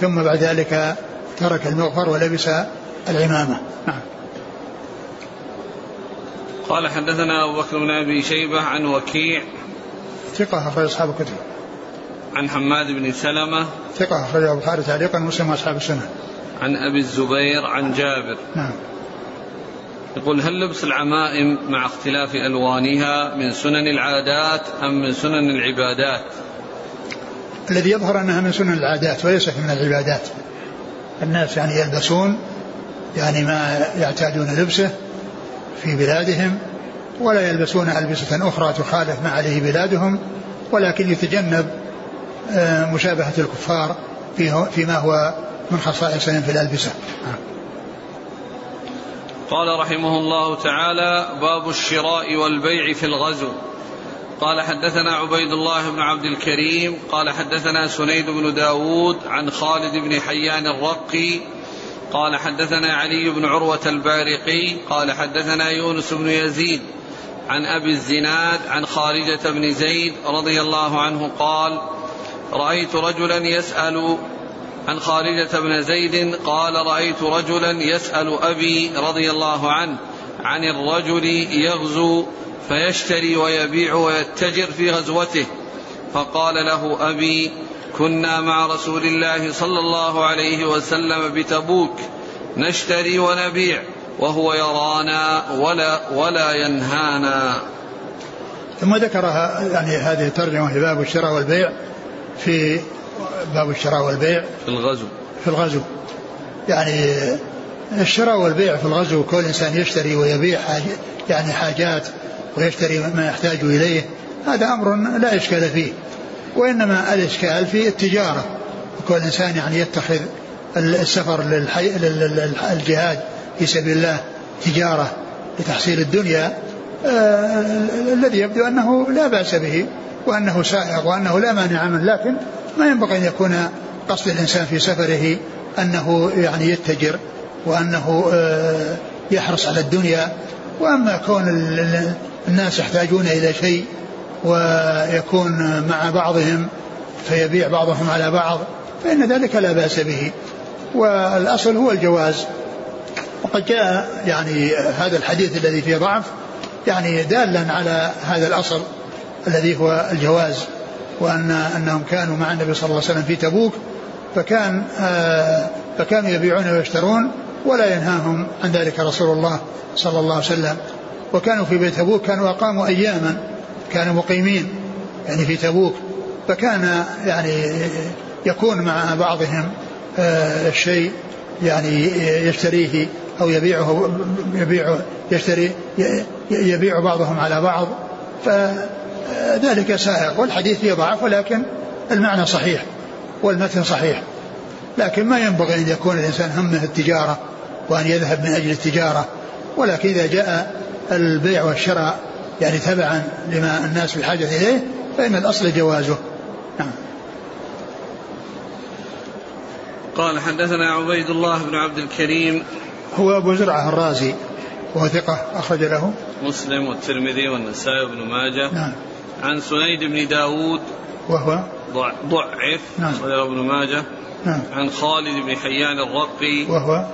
ثم بعد ذلك ترك المغفر ولبس العمامة. نعم. قال حدثنا أبو بكر بن أبي شيبة عن وكيع ثقة أخرج أصحاب الكتب. عن حماد بن سلمة ثقة أخرجه البخاري تعليقا ومسلم وأصحاب السنة. عن أبي الزبير عن جابر. نعم. يقول هل لبس العمائم مع اختلاف ألوانها من سنن العادات أم من سنن العبادات؟ الذي يظهر أنها من سنن العادات وليست من العبادات. الناس يعني يلبسون يعني ما يعتادون لبسه في بلادهم ولا يلبسون ألبسة أخرى تخالف ما عليه بلادهم ولكن يتجنب آه، مشابهة الكفار فيما هو من خصائصهم في الألبسة. قال رحمه الله تعالى باب الشراء والبيع في الغزو. قال حدثنا عبيد الله بن عبد الكريم قال حدثنا سنيد بن داود عن خالد بن حيان الرقي قال حدثنا علي بن عروة البارقي قال حدثنا يونس بن يزيد عن أبي الزناد عن خارجة بن زيد رضي الله عنه قال رأيت رجلا يسأل عن خارجة بن زيد قال رأيت رجلا يسأل أبي رضي الله عنه عن الرجل يغزو فيشتري ويبيع ويتجر في غزوته. فقال له أبي كنا مع رسول الله صلى الله عليه وسلم بتبوك نشتري ونبيع وهو يرانا ولا ولا ينهانا. ثم ذكر يعني هذه الترجمة في باب الشراء والبيع في باب الشراء والبيع. في الغزو. في الغزو. يعني الشراء والبيع في الغزو كل إنسان يشتري ويبيع حاجة يعني حاجات ويشتري ما يحتاج إليه هذا أمر لا إشكال فيه. وإنما الإشكال في التجارة. كل إنسان يعني يتخذ السفر للحي... للجهاد في سبيل الله تجارة لتحصيل الدنيا. آه الذي يبدو أنه لا بأس به وأنه سائغ وأنه لا مانع منه لكن ما ينبغي أن يكون قصد الإنسان في سفره أنه يعني يتجر وأنه آه يحرص على الدنيا. وأما كون الناس يحتاجون إلى شيء ويكون مع بعضهم فيبيع بعضهم على بعض فإن ذلك لا بأس به. والأصل هو الجواز. وقد جاء يعني هذا الحديث الذي فيه ضعف يعني دالا على هذا الأصل الذي هو الجواز. وأن أنهم كانوا مع النبي صلى الله عليه وسلم في تبوك فكان آه فكانوا يبيعون ويشترون ولا ينهاهم عن ذلك رسول الله صلى الله عليه وسلم. وكانوا في بيت تبوك كانوا أقاموا أياما كانوا مقيمين يعني في تبوك. فكان يعني يكون مع بعضهم آه، الشيء يعني يشتريه أو يبيعه يبيع يشتري يبيع بعضهم على بعض. فذلك سائغ والحديث فيه ضعف ولكن المعنى صحيح والمتن صحيح. لكن ما ينبغي أن يكون الإنسان همه التجارة وأن يذهب من أجل التجارة. ولكن إذا جاء البيع والشراء يعني تبعا لما الناس بحاجة إليه فإن الأصل جوازه. نعم. قال حدثنا عبيد الله بن عبد الكريم. هو أبو زرعة الرازي وهو ثقة أخرج له. مسلم والترمذي والنسائي وابن ماجه. نعم. عن سنيد بن داود وهو ضعف نعم. ابن ماجه. نعم. عن خالد بن حيان الرقي وهو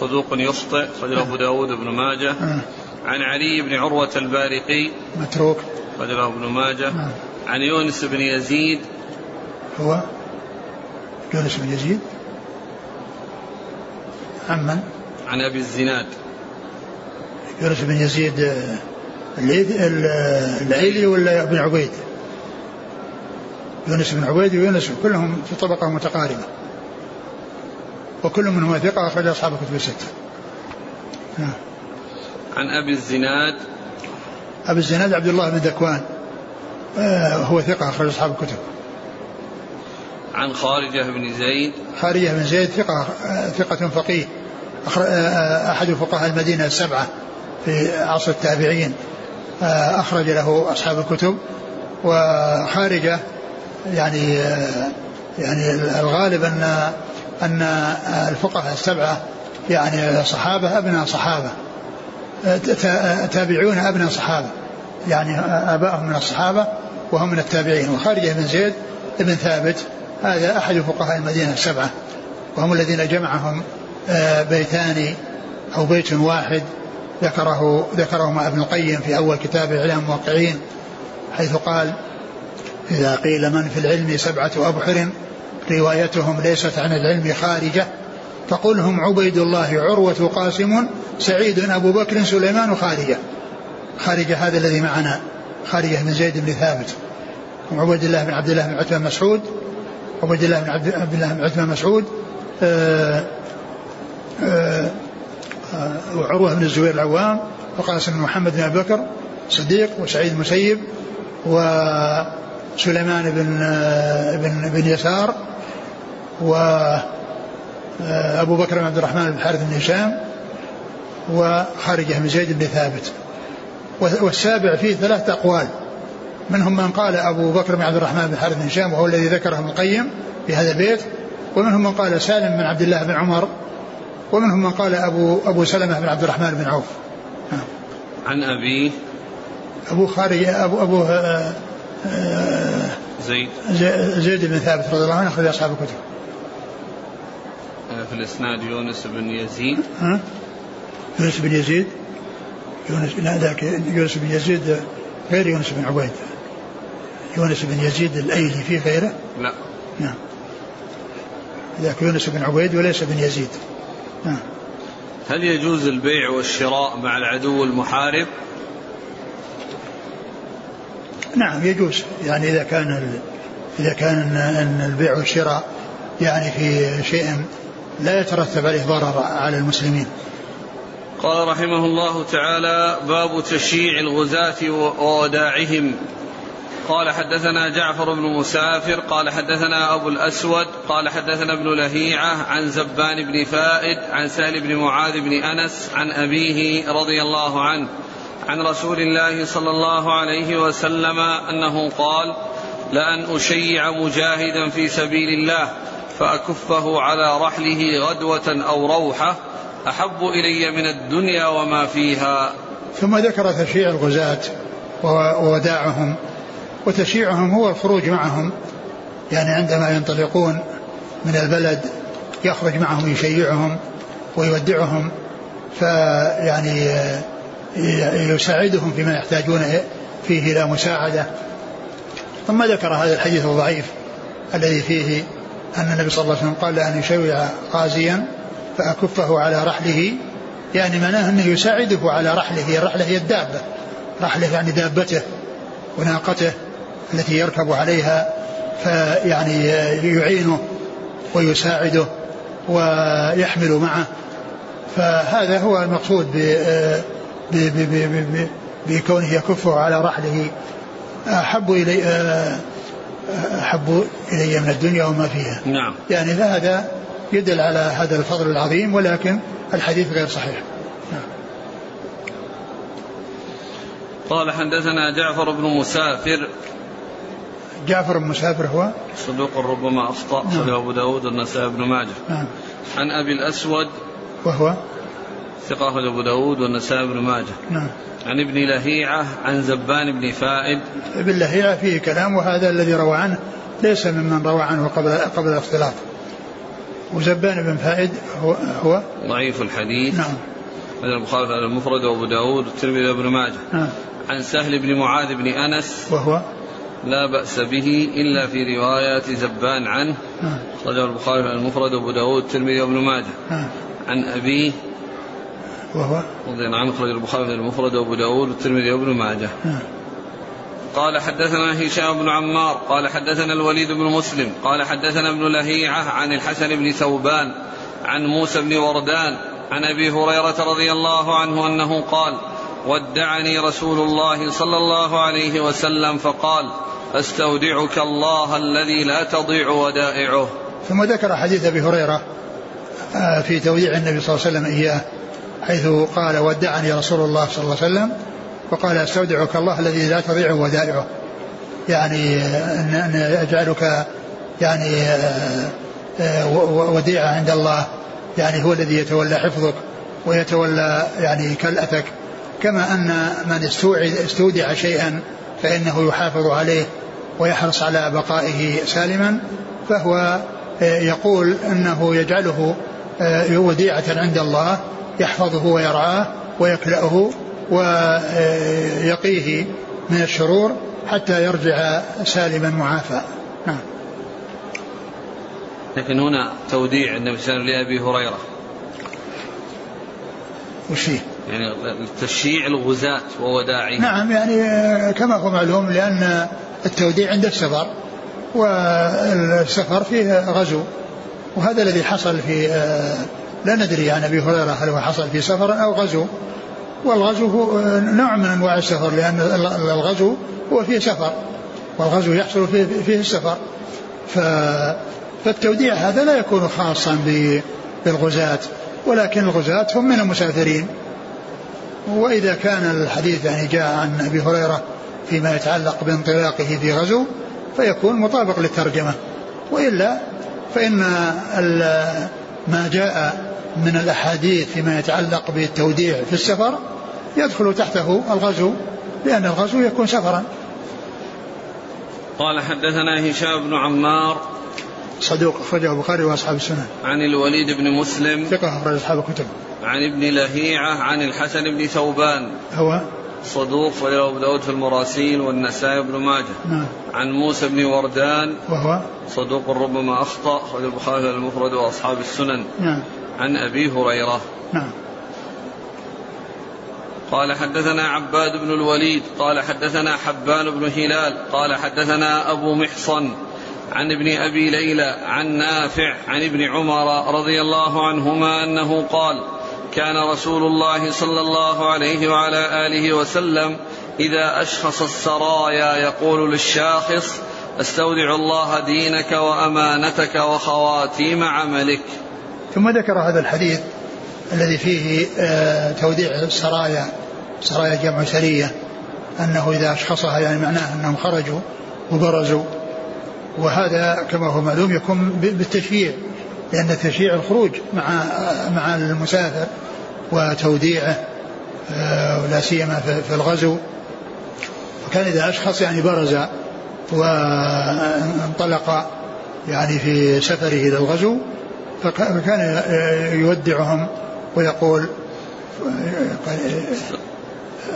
صدوق يخطئ أخرجه أبو داود بن ماجه. نعم. عن علي بن عروة البارقي متروك. أخرجه ابن ماجه. نعم. عن يونس بن يزيد هو يونس بن يزيد. عمن عن أبي الزناد. يونس بن يزيد آه، العيلي ولا ابن عبيد؟ يونس بن عبيد ويونس كلهم في طبقة متقاربة. وكل منهم ثقة أخرج أصحاب الكتب الستة. نعم. عن أبي الزناد. أبي الزناد عبد الله بن ذكوان آه، هو ثقة أخرج أصحاب الكتب. عن خارجة بن زيد. خارجة بن زيد ثقة آه، ثقة فقيه. آه، أحد فقهاء المدينة السبعة في عصر التابعين. أخرج له أصحاب الكتب وخارجة يعني آه، يعني الغالب أن أن الفقهاء السبعة يعني صحابة أبناء صحابة. آه، تا- تابعون أبناء صحابة. يعني آبائهم من الصحابة وهم من التابعين. وخارجة بن زيد بن ثابت. هذا أحد فقهاء المدينة السبعة. وهم الذين جمعهم آه، بيتان أو بيت واحد. ذكره ذكرهما ابن القيم في أول كتاب إعلام الموقعين حيث قال إذا قيل من في العلم سبعة أبحر روايتهم ليست عن العلم خارجة فقل هم عبيد الله عروة قاسم سعيد أبو بكر سليمان خارجة. خارجة هذا الذي معنا خارجة بن زيد بن ثابت. وعبيد الله بن عبد الله بن عتبة مسعود عبيد الله بن عبد الله بن عتبة مسعود آآ آه، آآ آه، وعروة بن الزبير العوام وقاسم بن محمد بن أبي بكر صديق وسعيد المسيب وسليمان بن آه، بن بن يسار و أبو بكر بن عبد الرحمن بن الحارث بن هشام وخارجة بن زيد بن ثابت. والسابع فيه ثلاثة أقوال. منهم من قال أبو بكر بن عبد الرحمن بن الحارث بن هشام وهو الذي ذكره ابن القيم في هذا البيت ومنهم من قال سالم بن عبد الله بن عمر ومنهم من قال أبو أبو سلمة بن عبد الرحمن بن عوف. عن أبيه أبو خارج أبو أبو آه، آه، زيد. زيد بن ثابت رضي الله عنه أخرج أصحاب الكتب. في الإسناد يونس بن يزيد. ها؟ يونس بن يزيد؟ يونس لا ذاك يونس بن يزيد غير يونس بن عبيد. يونس بن يزيد الأيلي في غيره؟ لا. نعم. ذاك يونس بن عبيد وليس بن يزيد. نعم. هل يجوز البيع والشراء مع العدو المحارب؟ نعم يجوز. يعني إذا كان إذا كان ان البيع والشراء يعني في شيء لا يترتب عليه ضرر على المسلمين. قال رحمه الله تعالى باب تشييع الغزاة ووداعهم. قال حدثنا جعفر بن مسافر قال حدثنا أبو الأسود قال حدثنا ابن لهيعة عن زبان بن فائد عن سهل بن معاذ بن أنس عن أبيه رضي الله عنه عن رسول الله صلى الله عليه وسلم أنه قال لأن أشيع مجاهدا في سبيل الله فأكفه على رحله غدوة أو روحة أحب إلي من الدنيا وما فيها. ثم ذكر تشييع الغزاة ووداعهم. وتشييعهم هو الخروج معهم. يعني عندما ينطلقون من البلد يخرج معهم يشيعهم ويودعهم فيعني يساعدهم فيما يحتاجون فيه إلى مساعدة. ثم ذكر هذا الحديث الضعيف الذي فيه أن النبي صلى الله عليه وسلم قال لأن يشوع غازيا فأكفه على رحله. يعني معناه أنه يساعده على رحله الرحلة هي الدابة رحله يعني دابته وناقته. التي يركب عليها فيعني يعينه ويساعده ويحمل معه. فهذا هو المقصود بكونه يكفه على رحله. أحب إلي أحب إلي من الدنيا وما فيها. نعم. يعني فهذا يدل على هذا الفضل العظيم ولكن الحديث غير صحيح. قال حدثنا جعفر بن مسافر جعفر بن مسافر هو؟ صدوق ربما أخطأ نعم. أبو داود والنسائي بن ماجه. نعم. عن أبي الأسود وهو؟ ثقة أبو داود والنسائي بن ماجه. نعم. عن ابن لهيعة عن زبان بن فائد. ابن لهيعة فيه كلام وهذا الذي روى عنه ليس ممن روى عنه قبل قبل الاختلاط. وزبان بن فائد هو هو؟ ضعيف الحديث. نعم. هذا البخاري المفرد وأبو داود والترمذي وابن ماجه. نعم. عن سهل بن معاذ بن أنس. وهو؟ لا بأس به إلا في رواية زبان عنه رجل البخاري المفرد وأبو داود والترمذي وابن ماجه. عن أبيه وهو؟ رضي الله عنه أخرج البخاري المفرد وأبو داود والترمذي وابن ماجه. قال حدثنا هشام بن عمار قال حدثنا الوليد بن مسلم قال حدثنا ابن لهيعة عن الحسن بن ثوبان عن موسى بن وردان عن أبي هريرة رضي الله عنه أنه قال ودعني رسول الله صلى الله عليه وسلم فقال استودعك الله الذي لا تضيع ودائعه. ثم ذكر حديث أبي هريرة آه، في توديع النبي صلى الله عليه وسلم إياه حيث قال ودعني رسول الله صلى الله عليه وسلم وقال استودعك الله الذي لا تضيع ودائعه يعني أن أجعلك يعني آه، آه، وديعة عند الله يعني هو الذي يتولى حفظك ويتولى يعني كلأتك. كما أن من استودع شيئا فإنه يحافظ عليه ويحرص على بقائه سالما فهو آه، يقول أنه يجعله آه، وديعة عند الله يحفظه ويرعاه ويكلأه ويقيه من الشرور حتى يرجع سالما معافى نعم. لكن هنا توديع النبي صلى الله عليه وسلم لأبي هريرة. وش فيه؟ يعني تشييع الغزاة ووداعهم نعم يعني كما هو معلوم لأن التوديع عند السفر والسفر فيه غزو. وهذا الذي حصل في لا ندري عن أبي هريرة هل هو حصل في سفر أو غزو. والغزو هو نوع من أنواع السفر لأن الغزو هو فيه سفر والغزو يحصل فيه, فيه السفر. فالتوديع هذا لا يكون خاصا بالغزاة ولكن الغزاة هم من المسافرين. وإذا كان الحديث يعني جاء عن أبي هريرة فيما يتعلق بانطلاقه في غزو فيكون مطابق للترجمة. وإلا فإن ما جاء من الأحاديث فيما يتعلق بالتوديع في السفر يدخل تحته الغزو لأن الغزو يكون سفرا. قال حدثنا هشام بن عمار صدوق أخرجه البخاري وأصحاب السنن عن الوليد بن مسلم. ثقة أخرج أصحاب الكتب. عن ابن لهيعة عن الحسن بن ثوبان. هو؟ صدوق وله أبو داود في المراسيل والنسائي بن ماجه. نعم. عن موسى بن وردان. وهو؟ صدوق ربما أخطأ أخرج البخاري المفرد وأصحاب السنن. نعم. عن أبي هريرة. نعم. قال حدثنا عباد بن الوليد قال حدثنا حبان بن هلال قال حدثنا أبو محصن. عن ابن أبي ليلى عن نافع عن ابن عمر رضي الله عنهما أنه قال كان رسول الله صلى الله عليه وعلى آله وسلم إذا أشخص السرايا يقول للشاخص أستودع الله دينك وأمانتك وخواتيم عملك. ثم ذكر هذا الحديث الذي فيه آه، توديع السرايا سرايا جمع سرية أنه إذا أشخصها يعني معناه أنهم خرجوا وبرزوا. وهذا كما هو معلوم يكون بالتشييع لأن تشييع الخروج مع مع المسافر وتوديعه آه، ولا سيما في الغزو. وكان إذا أشخص يعني برز وانطلق يعني في سفره إلى الغزو فكان يودعهم ويقول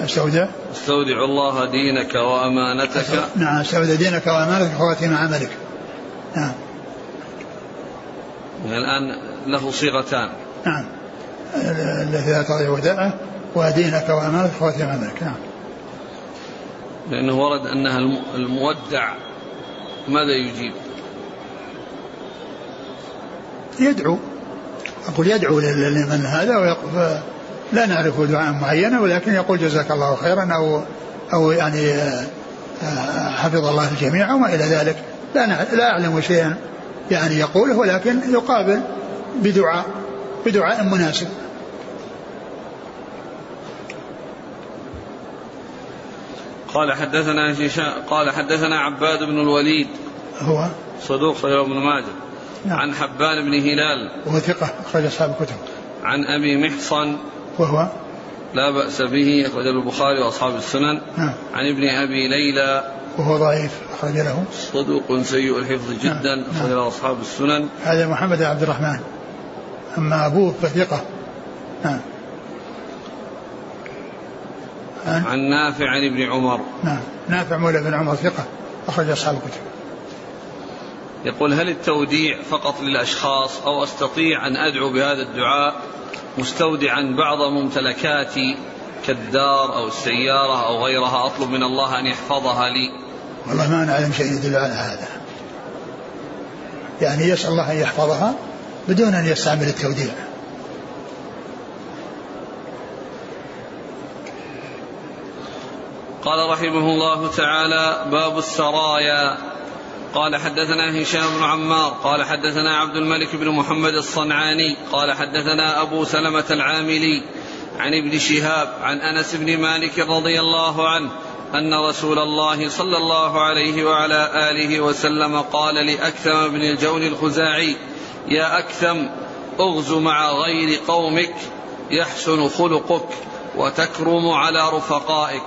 استودع استودع الله دينك وأمانتك. نعم استودع دينك وأمانتك خواتيم عملك. نعم. يعني الآن له صيغتان. نعم. الذي لا تضيع وداعه ودينك وأمانتك خواتيم عملك. نعم. لأنه ورد أنها المودع. ماذا يجيب؟ يدعو. أقول يدعو لمن هذا ويقف لا نعرف دعاء معينة ولكن يقول جزاك الله خيرا أو أو يعني آه، حفظ الله الجميع وما إلى ذلك. لا لا أعلم شيئا يعني يقوله ولكن يقابل بدعاء بدعاء مناسب. قال حدثنا قال حدثنا عباد بن الوليد. هو؟ صدوق صحيح ابن ماجه. نعم. عن حبان بن هلال. وهو ثقة أخرج أصحاب الكتب. عن أبي محصن. وهو لا بأس به أخرج البخاري وأصحاب السنن. نعم. عن ابن أبي ليلى. وهو ضعيف أخرج له. صدوق سيء الحفظ جدا نعم. أخرج له أصحاب السنن. هذا محمد بن عبد الرحمن. أما أبوه فثقة. نعم. عن نافع عن ابن عمر. نعم. نافع مولى بن عمر ثقة أخرج أصحاب الكتب. يقول هل التوديع فقط للأشخاص أو أستطيع أن أدعو بهذا الدعاء مستودعا بعض ممتلكاتي كالدار أو السيارة أو غيرها؟ أطلب من الله أن يحفظها لي. والله ما نعلم شيء يدل على هذا. يعني يسأل الله أن يحفظها بدون أن يستعمل التوديع. قال رحمه الله تعالى باب السرايا. قال حدثنا هشام بن عمار قال حدثنا عبد الملك بن محمد الصنعاني قال حدثنا أبو سلمة العاملي عن ابن شهاب عن أنس بن مالك رضي الله عنه أن رسول الله صلى الله عليه وعلى آله وسلم قال لأكثم بن الجون الخزاعي يا أكثم أغز مع غير قومك يحسن خلقك وتكرم على رفقائك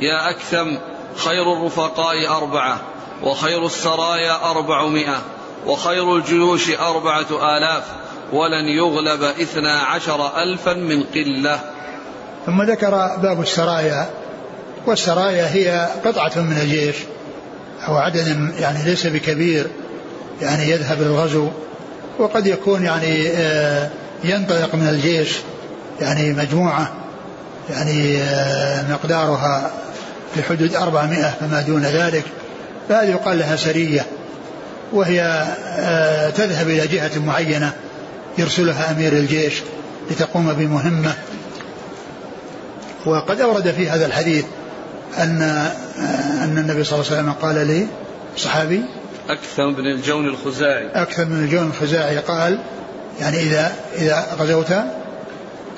يا أكثم خير الرفقاء أربعة وخير السرايا أربعمائة وخير الجيوش أربعة آلاف ولن يغلب إثنا عشر ألفا من قلة. ثم ذكر باب السرايا والسرايا هي قطعة من الجيش أو عدد يعني ليس بكبير يعني يذهب للغزو وقد يكون يعني آه، ينطلق من الجيش يعني مجموعة يعني آه، مقدارها في حدود أربعمائة فما دون ذلك. فهذه يقال لها سرية وهي آه، تذهب إلى جهة معينة يرسلها أمير الجيش لتقوم بمهمة. وقد أورد في هذا الحديث أن أن النبي صلى الله عليه وسلم قال لي صحابي أكثر بن الجون الخزاعي. أكثر من الجون الخزاعي قال يعني إذا إذا غزوت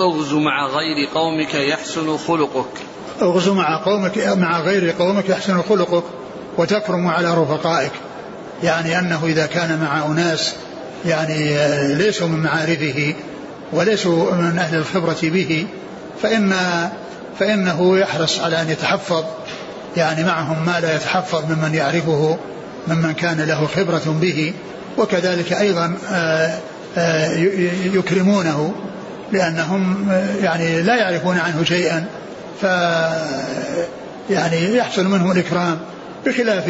اغزو مع غير قومك يحسن خلقك. اغزو مع قومك مع غير قومك يحسن خلقك. وتكرم على رفقائك. يعني أنه إذا كان مع أناس يعني ليسوا من معارفه وليسوا من أهل الخبرة به فإن فإنه يحرص على أن يتحفظ. يعني معهم ما لا يتحفظ ممن يعرفه ممن كان له خبرة به وكذلك أيضا آه، آه، يكرمونه لأنهم آه، يعني لا يعرفون عنه شيئا. ف يعني يحصل منه الإكرام. بخلاف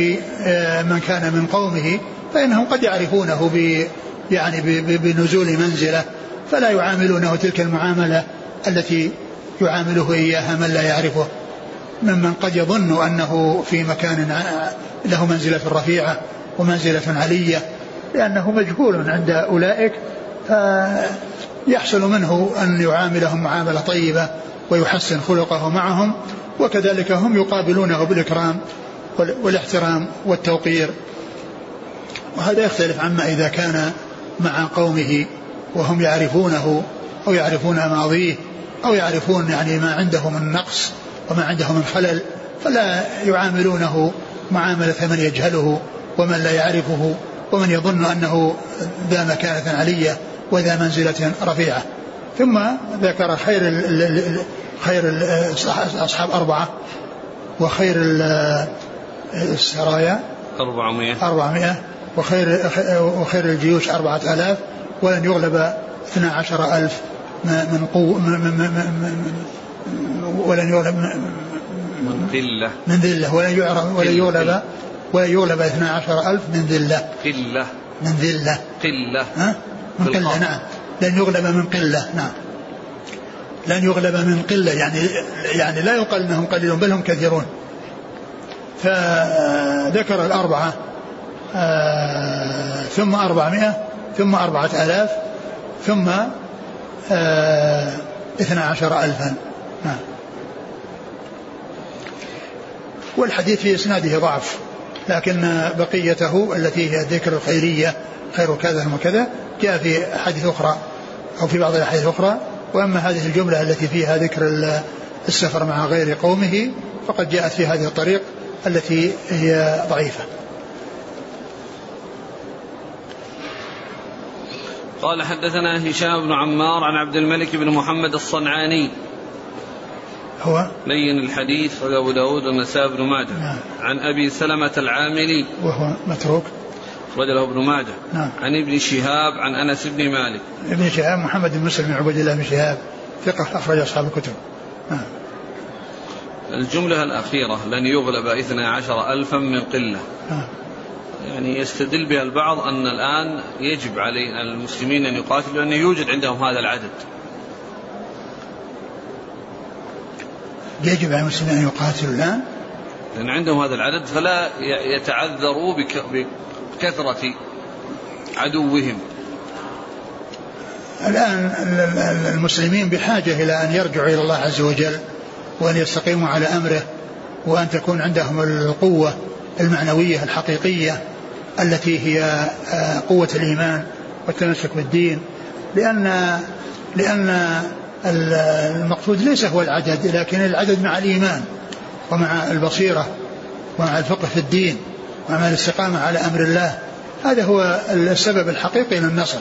من كان من قومه فإنهم قد يعرفونه ب يعني بنزول منزلة فلا يعاملونه تلك المعاملة التي يعامله إياها من لا يعرفه. ممن قد يظن أنه في مكان له منزلة رفيعة ومنزلة علية لأنه مجهول عند أولئك فيحصل منه أن يعاملهم معاملة طيبة ويحسن خلقه معهم وكذلك هم يقابلونه بالإكرام والاحترام والتوقير. وهذا يختلف عما إذا كان مع قومه وهم يعرفونه أو يعرفون ماضيه أو يعرفون يعني ما عنده من نقص وما عنده من خلل فلا يعاملونه معاملة من يجهله ومن لا يعرفه ومن يظن أنه ذا مكانة علية وذا منزلة رفيعة. ثم ذكر خير ال خير أصحاب أربعة وخير السرايا. أربعمائة أربعمائة وخير وخير الجيوش أربعة آلاف. ولن يغلب اثنا عشر ألف من قوة ولن يغلب من ذلة من ذلة. ولن يعرف ولن يغلب ولن يغلب اثنا عشر ألف من ذلة. قلة. من ذلة. قلة. ها؟ من قلة نعم. لن يغلب من قلة نعم. لن يغلب من قلة يعني يعني لا يقال إنهم قليلون بل هم كثيرون. فذكر الأربعة آه ثم أربعمائة ثم أربعة آلاف ثم آه اثنا عشر ألفا. نعم والحديث في إسناده ضعف لكن بقيته التي هي ذكر الخيرية خير كذا وكذا جاء في أحاديث أخرى أو في بعض الأحاديث الأخرى. وأما هذه الجملة التي فيها ذكر السفر مع غير قومه فقد جاءت في هذه الطريق. التي هي ضعيفة. قال حدثنا هشام بن عمار عن عبد الملك بن محمد الصنعاني. هو؟ لين الحديث أبو داود والنسائي بن ماجه. نعم. عن أبي سلمة العاملي. وهو متروك. له ابن ماجه. نعم. عن ابن شهاب عن أنس بن مالك. ابن شهاب محمد بن مسلم بن عبد الله بن شهاب. ثقة أخرج أصحاب الكتب. نعم. الجملة الأخيرة لن يغلب إثنى عشر ألفا من قلة. نعم. يعني يستدل بها البعض أن الآن يجب على المسلمين أن يقاتلوا لأنه يوجد عندهم هذا العدد. يجب على المسلمين أن يقاتلوا الآن؟ لأن عندهم هذا العدد فلا يتعذروا بكثرة عدوهم. الآن المسلمين بحاجة إلى أن يرجعوا إلى الله عز وجل. وأن يستقيموا على أمره وأن تكون عندهم القوة المعنوية الحقيقية التي هي آه، قوة الإيمان والتمسك بالدين. لأن لأن المقصود ليس هو العدد لكن العدد مع الإيمان ومع البصيرة ومع الفقه في الدين ومع الاستقامة على أمر الله. هذا هو السبب الحقيقي للنصر.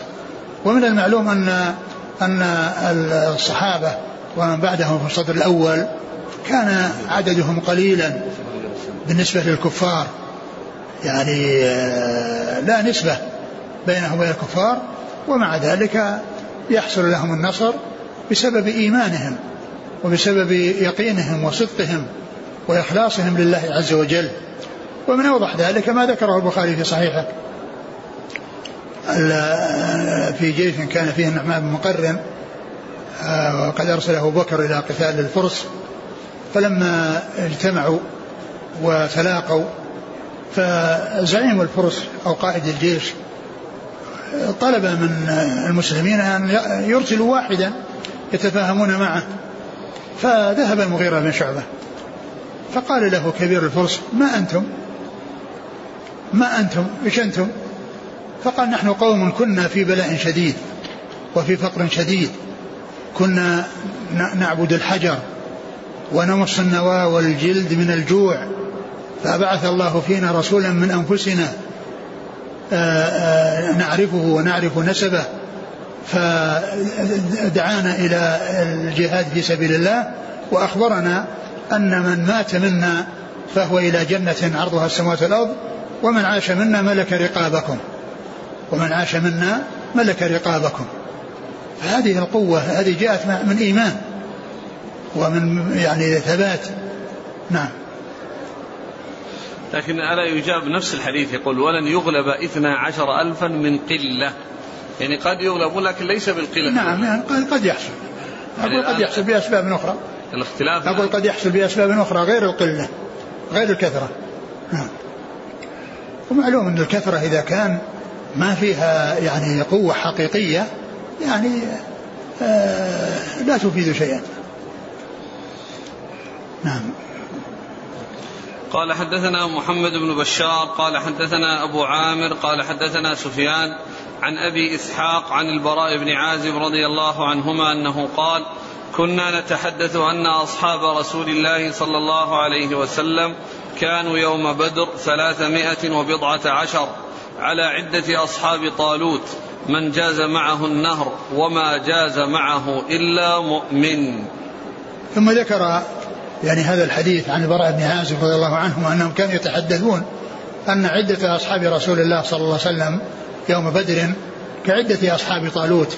ومن المعلوم أن أن الصحابة ومن بعدهم في الصدر الأول كان عددهم قليلا بالنسبة للكفار. يعني لا نسبة بينه وبين الكفار ومع ذلك يحصل لهم النصر بسبب إيمانهم وبسبب يقينهم وصدقهم وإخلاصهم لله عز وجل. ومن أوضح ذلك ما ذكره البخاري في صحيحه. في جيش كان فيه النعمان بن مقرن آه، وقد أرسله أبو بكر إلى قتال الفرس فلما اجتمعوا وتلاقوا فزعيم الفرس أو قائد الجيش طلب من المسلمين أن يرسلوا واحدا يتفاهمون معه فذهب المغيرة بن شعبة فقال له كبير الفرس ما أنتم؟ ما أنتم؟ إيش أنتم؟ فقال نحن قوم كنا في بلاء شديد وفي فقر شديد كنا نعبد الحجر ونمص النوى والجلد من الجوع فبعث الله فينا رسولا من أنفسنا آه، آه، نعرفه ونعرف نسبه فدعانا إلى الجهاد في سبيل الله وأخبرنا أن من مات منا فهو إلى جنة عرضها السماوات والأرض ومن عاش منا ملك رقابكم ومن عاش منا ملك رقابكم. فهذه القوة هذه جاءت من إيمان ومن يعني ثبات. نعم. لكن ألا يجاب نفس الحديث يقول ولن يغلب اثنا عشر ألفا من قلة. يعني قد يغلب لكن ليس بالقلة. نعم يعني قد يحصل. أقول قد يحصل بأسباب أخرى. الاختلاف أقول قد يحصل بأسباب أخرى غير القلة غير الكثرة. نعم. ومعلوم أن الكثرة إذا كان ما فيها يعني قوة حقيقية يعني آه لا تفيد شيئا. نعم. قال حدثنا محمد بن بشار قال حدثنا أبو عامر قال حدثنا سفيان عن أبي إسحاق عن البراء بن عازب رضي الله عنهما أنه قال كنا نتحدث أن أصحاب رسول الله صلى الله عليه وسلم كانوا يوم بدر ثلاثمائة وبضعة عشر على عدة أصحاب طالوت من جاز معه النهر وما جاز معه إلا مؤمن. ثم ذكر يعني هذا الحديث عن البراء بن عازب رضي الله عنهم أنهم كانوا يتحدثون أن عدة أصحاب رسول الله صلى الله عليه وسلم يوم بدر كعدة أصحاب طالوت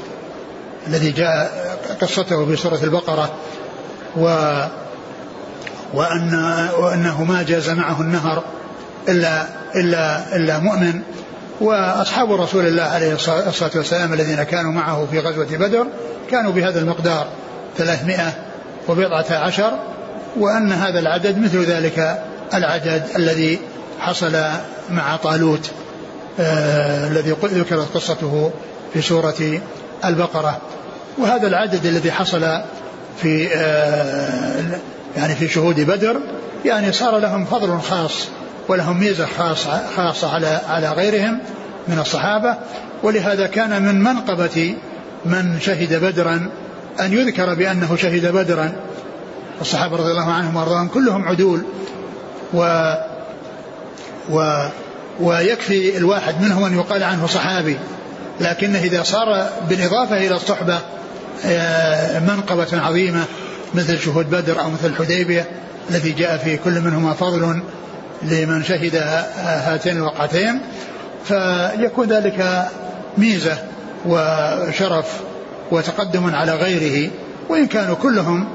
الذي جاء قصته في سورة البقرة و وأن وأنه ما جاز معه النهر إلا إلا إلا مؤمن وأصحاب رسول الله عليه الصلاة والسلام الذين كانوا معه في غزوة بدر كانوا بهذا المقدار ثلاثمائة وبضعة عشر وأن هذا العدد مثل ذلك العدد الذي حصل مع طالوت آه الذي ذكرت قصته في سورة البقرة. وهذا العدد الذي حصل في آه يعني في شهود بدر يعني صار لهم فضل خاص ولهم ميزة خاصة, خاصة على على غيرهم من الصحابة ولهذا كان من منقبة من شهد بدرا أن يذكر بأنه شهد بدرا. الصحابة رضي الله عنهم وأرضاهم كلهم عدول و و ويكفي الواحد منهم أن يقال عنه صحابي لكنه إذا صار بالإضافة إلى الصحبة آه، منقبة عظيمة مثل شهود بدر أو مثل الحديبية الذي جاء في كل منهما فضل لمن شهد هاتين الوقعتين فيكون ذلك ميزة وشرف وتقدم على غيره وإن كانوا كلهم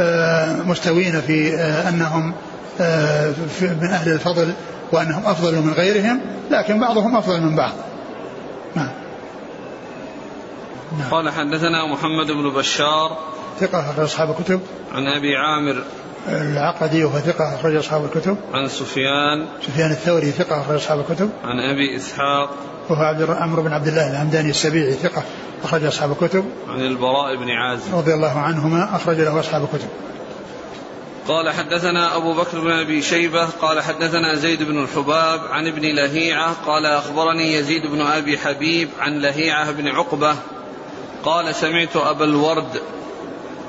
آه، مستوين في آه، أنهم آه، من أهل الفضل وأنهم أفضل من غيرهم لكن بعضهم أفضل من بعض نعم نعم. قال حدثنا محمد بن بشار ثقة أخرج أصحاب الكتب. عن أبي عامر. العقدي وهو ثقة أخرج أصحاب الكتب. عن سفيان. سفيان الثوري ثقة أخرج أصحاب الكتب. عن أبي إسحاق. وهو عبد عمرو بن عبد الله الهمداني السبيعي ثقة أخرج أصحاب الكتب. عن البراء بن عازب. رضي الله عنهما أخرج له أصحاب الكتب. قال حدثنا أبو بكر بن أبي شيبة قال حدثنا زيد بن الحباب عن ابن لهيعة قال أخبرني يزيد بن أبي حبيب عن لهيعة بن عقبة قال سمعت أبا الورد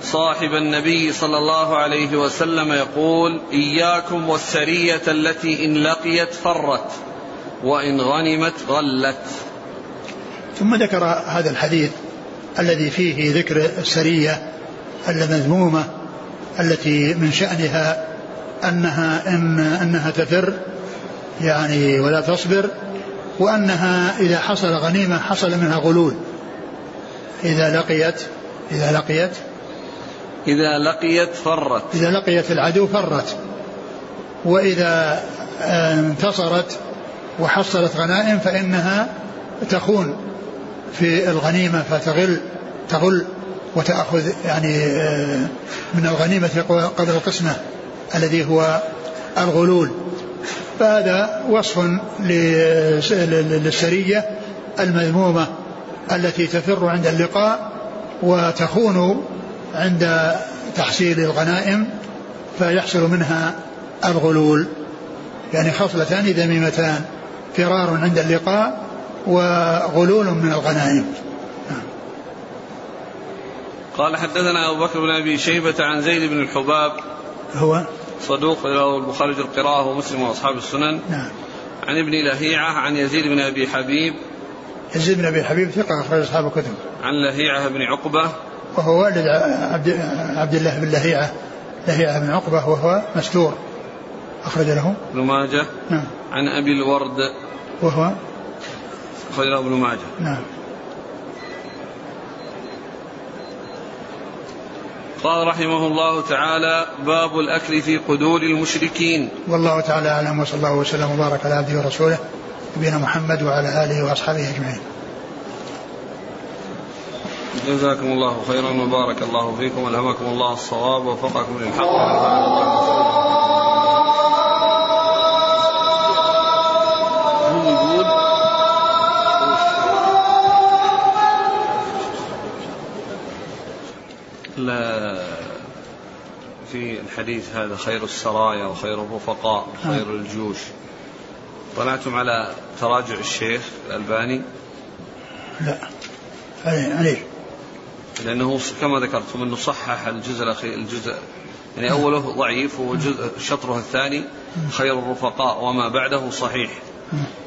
صاحب النبي صلى الله عليه وسلم يقول إياكم والسرية التي إن لقيت فرت وإن غنمت غلت. ثم ذكر هذا الحديث الذي فيه ذكر السرية المذمومة التي من شأنها أنها إن أنها تفر يعني ولا تصبر وأنها إذا حصل غنيمة حصل منها غلول. إذا لقيت إذا لقيت إذا لقيت فرت. إذا لقيت العدو فرت. وإذا انتصرت وحصلت غنائم فإنها تخون في الغنيمة فتغل تغل وتأخذ يعني آه، من الغنيمة قدر القسمة الذي هو الغلول. فهذا وصف للسرية المذمومة التي تفر عند اللقاء وتخون عند تحصيل الغنائم فيحصل منها الغلول يعني خصلتان ذميمتان فرار عند اللقاء وغلول من الغنائم. قال حدثنا أبو بكر بن أبي شيبة عن زيد بن الحباب هو؟ صدوق له البخاري القراءة ومسلم وأصحاب السنن. نعم. عن ابن لهيعة عن يزيد بن أبي حبيب. يزيد بن أبي حبيب ثقة أخرج أصحاب الكتب. عن لهيعة بن عقبة وهو والد عبد, عبد الله بن لهيعة لهيعة بن عقبة وهو مستور. أخرج له. ابن ماجه. نعم. عن أبي الورد. وهو؟ أخرج له ابن ماجه. نعم. قال رحمه الله تعالى باب الأكل في قدور المشركين. والله تعالى أعلم وصلى الله وسلم وبارك على عبده ورسوله نبينا محمد وعلى آله وأصحابه أجمعين. جزاكم الله خيرا وبارك الله فيكم. والهمكم الله الصواب ووفقكم للحق. ونفعنا في الحديث هذا خير السرايا وخير الرفقاء وخير نعم. الجيوش. طلعتم على تراجع الشيخ الألباني؟ لا. عليه. لأنه كما ذكرتم أنه صحح الجزء الأخير الجزء يعني أوله ضعيف وجزء شطره الثاني خير الرفقاء وما بعده صحيح.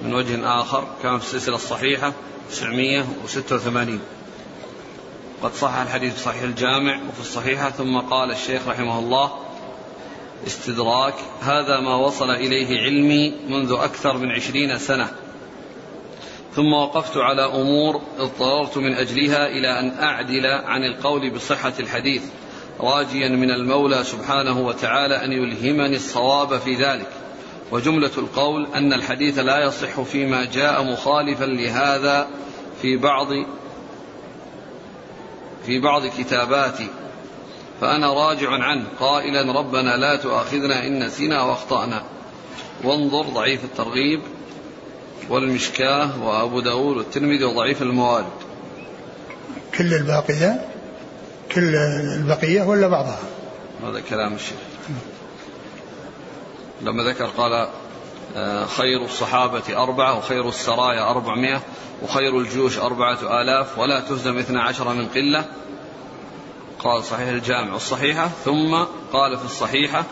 من وجه آخر كان في السلسلة الصحيحة 986 قد صح الحديث في صحيح الجامع وفي الصحيحة ثم قال الشيخ رحمه الله استدراك هذا ما وصل إليه علمي منذ أكثر من عشرين سنة. ثم وقفت على أمور اضطررت من أجلها إلى أن أعدل عن القول بصحة الحديث راجيا من المولى سبحانه وتعالى أن يلهمني الصواب في ذلك. وجملة القول أن الحديث لا يصح فيما جاء مخالفا لهذا في بعض في بعض كتاباتي. فأنا راجع عنه قائلا ربنا لا تؤاخذنا إن نسينا وأخطأنا. وانظر ضعيف الترغيب. والمشكاة وأبو داود والترمذي وضعيف الموارد. كل الباقية كل البقية ولا بعضها؟ هذا كلام الشيخ. لما ذكر قال آه، خير الصحابة أربعة وخير السرايا أربعمائة وخير الجيوش أربعة آلاف ولا تهزم اثنا عشر من قلة. قال صحيح الجامع والصحيحة ثم قال في الصحيحة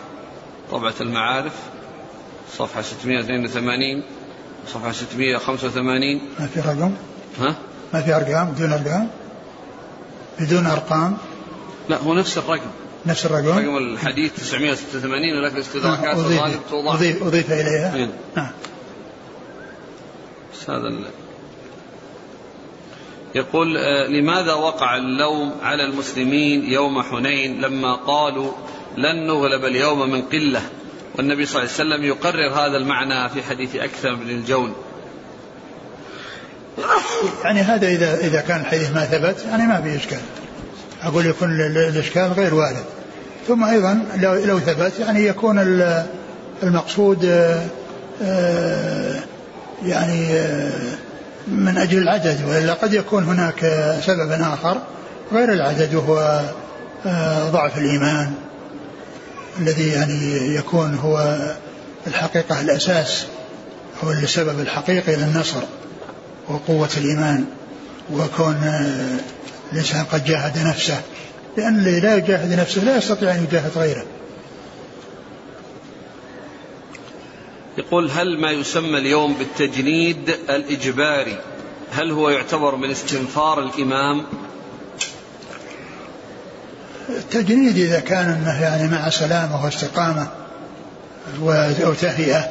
طبعة المعارف صفحة 682 صفحة 685 ما في رقم؟ ها؟ ما في أرقام بدون أرقام؟ بدون أرقام؟ لا هو نفس الرقم نفس الرقم رقم الحديث 986 ولكن الاستدراكات الغالب توضح أضيف, أضيف إليها إيه. نعم بس هذا يقول آه، لماذا وقع اللوم على المسلمين يوم حنين لما قالوا لن نغلب اليوم من قلة والنبي صلى الله عليه وسلم يقرر هذا المعنى في حديث أكثر بن الجون. يعني هذا إذا إذا كان الحديث ما ثبت يعني ما في إشكال. أقول يكون الإشكال غير وارد. ثم أيضا لو لو ثبت يعني يكون المقصود آه، آه، يعني من أجل العدد وإلا قد يكون هناك سبب آخر غير العدد وهو آه، ضعف الإيمان. الذي يعني يكون هو الحقيقة الأساس هو السبب الحقيقي للنصر وقوة الإيمان وكون آه، الإنسان قد جاهد نفسه لأن الذي لا يجاهد نفسه لا يستطيع أن يجاهد غيره. يقول هل ما يسمى اليوم بالتجنيد الإجباري؟ هل هو يعتبر من استنفار الإمام؟ التجنيد إذا كان أنه يعني مع سلامة واستقامة أو تهيئة.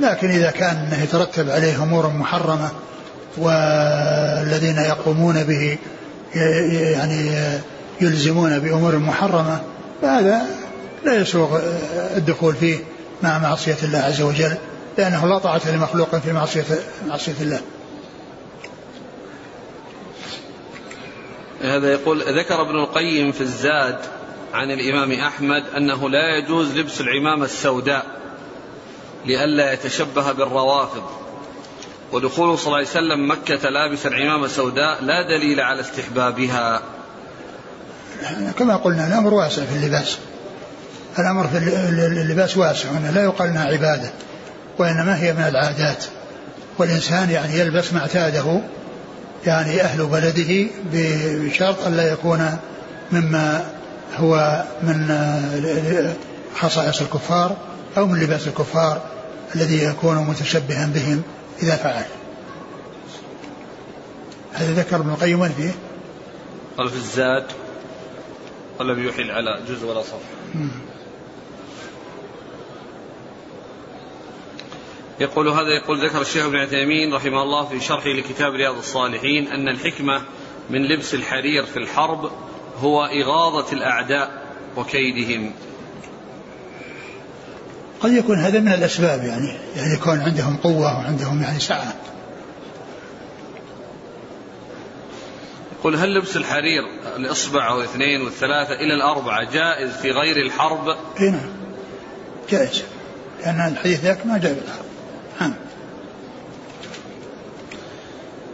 لكن إذا كان يترتب عليه أمور محرمة والذين يقومون به يعني يلزمون بأمور محرمة فهذا لا يسوغ الدخول فيه مع معصية الله عز وجل لأنه لا طاعة لمخلوق في معصية معصية الله. هذا يقول ذكر ابن القيم في الزاد عن الإمام أحمد أنه لا يجوز لبس العمامة السوداء لئلا يتشبه بالروافض. ودخوله صلى الله عليه وسلم مكة لابسا عمامة سوداء لا دليل على استحبابها. كما قلنا الأمر واسع في اللباس. الأمر في اللباس واسع لا يقال إنها عبادة وإنما هي من العادات. والإنسان يعني يلبس ما اعتاده يعني أهل بلده بشرط أن لا يكون مما هو من خصائص الكفار أو من لباس الكفار الذي يكون متشبها بهم إذا فعل. هذا ذكر ابن القيم وين فيه؟ قال في الزاد قال بيوحي على جزء ولا صف يقول هذا يقول ذكر الشيخ ابن عثيمين رحمه الله في شرحه لكتاب رياض الصالحين أن الحكمة من لبس الحرير في الحرب هو إغاظة الأعداء وكيدهم. قد يكون هذا من الأسباب يعني يعني يكون عندهم قوة وعندهم يعني سعة. يقول هل لبس الحرير الإصبع أو الاثنين والثلاثة إلى الأربعة جائز في غير الحرب؟ اي نعم. جائز. لأن الحديث ذاك ما جاء بالحرب.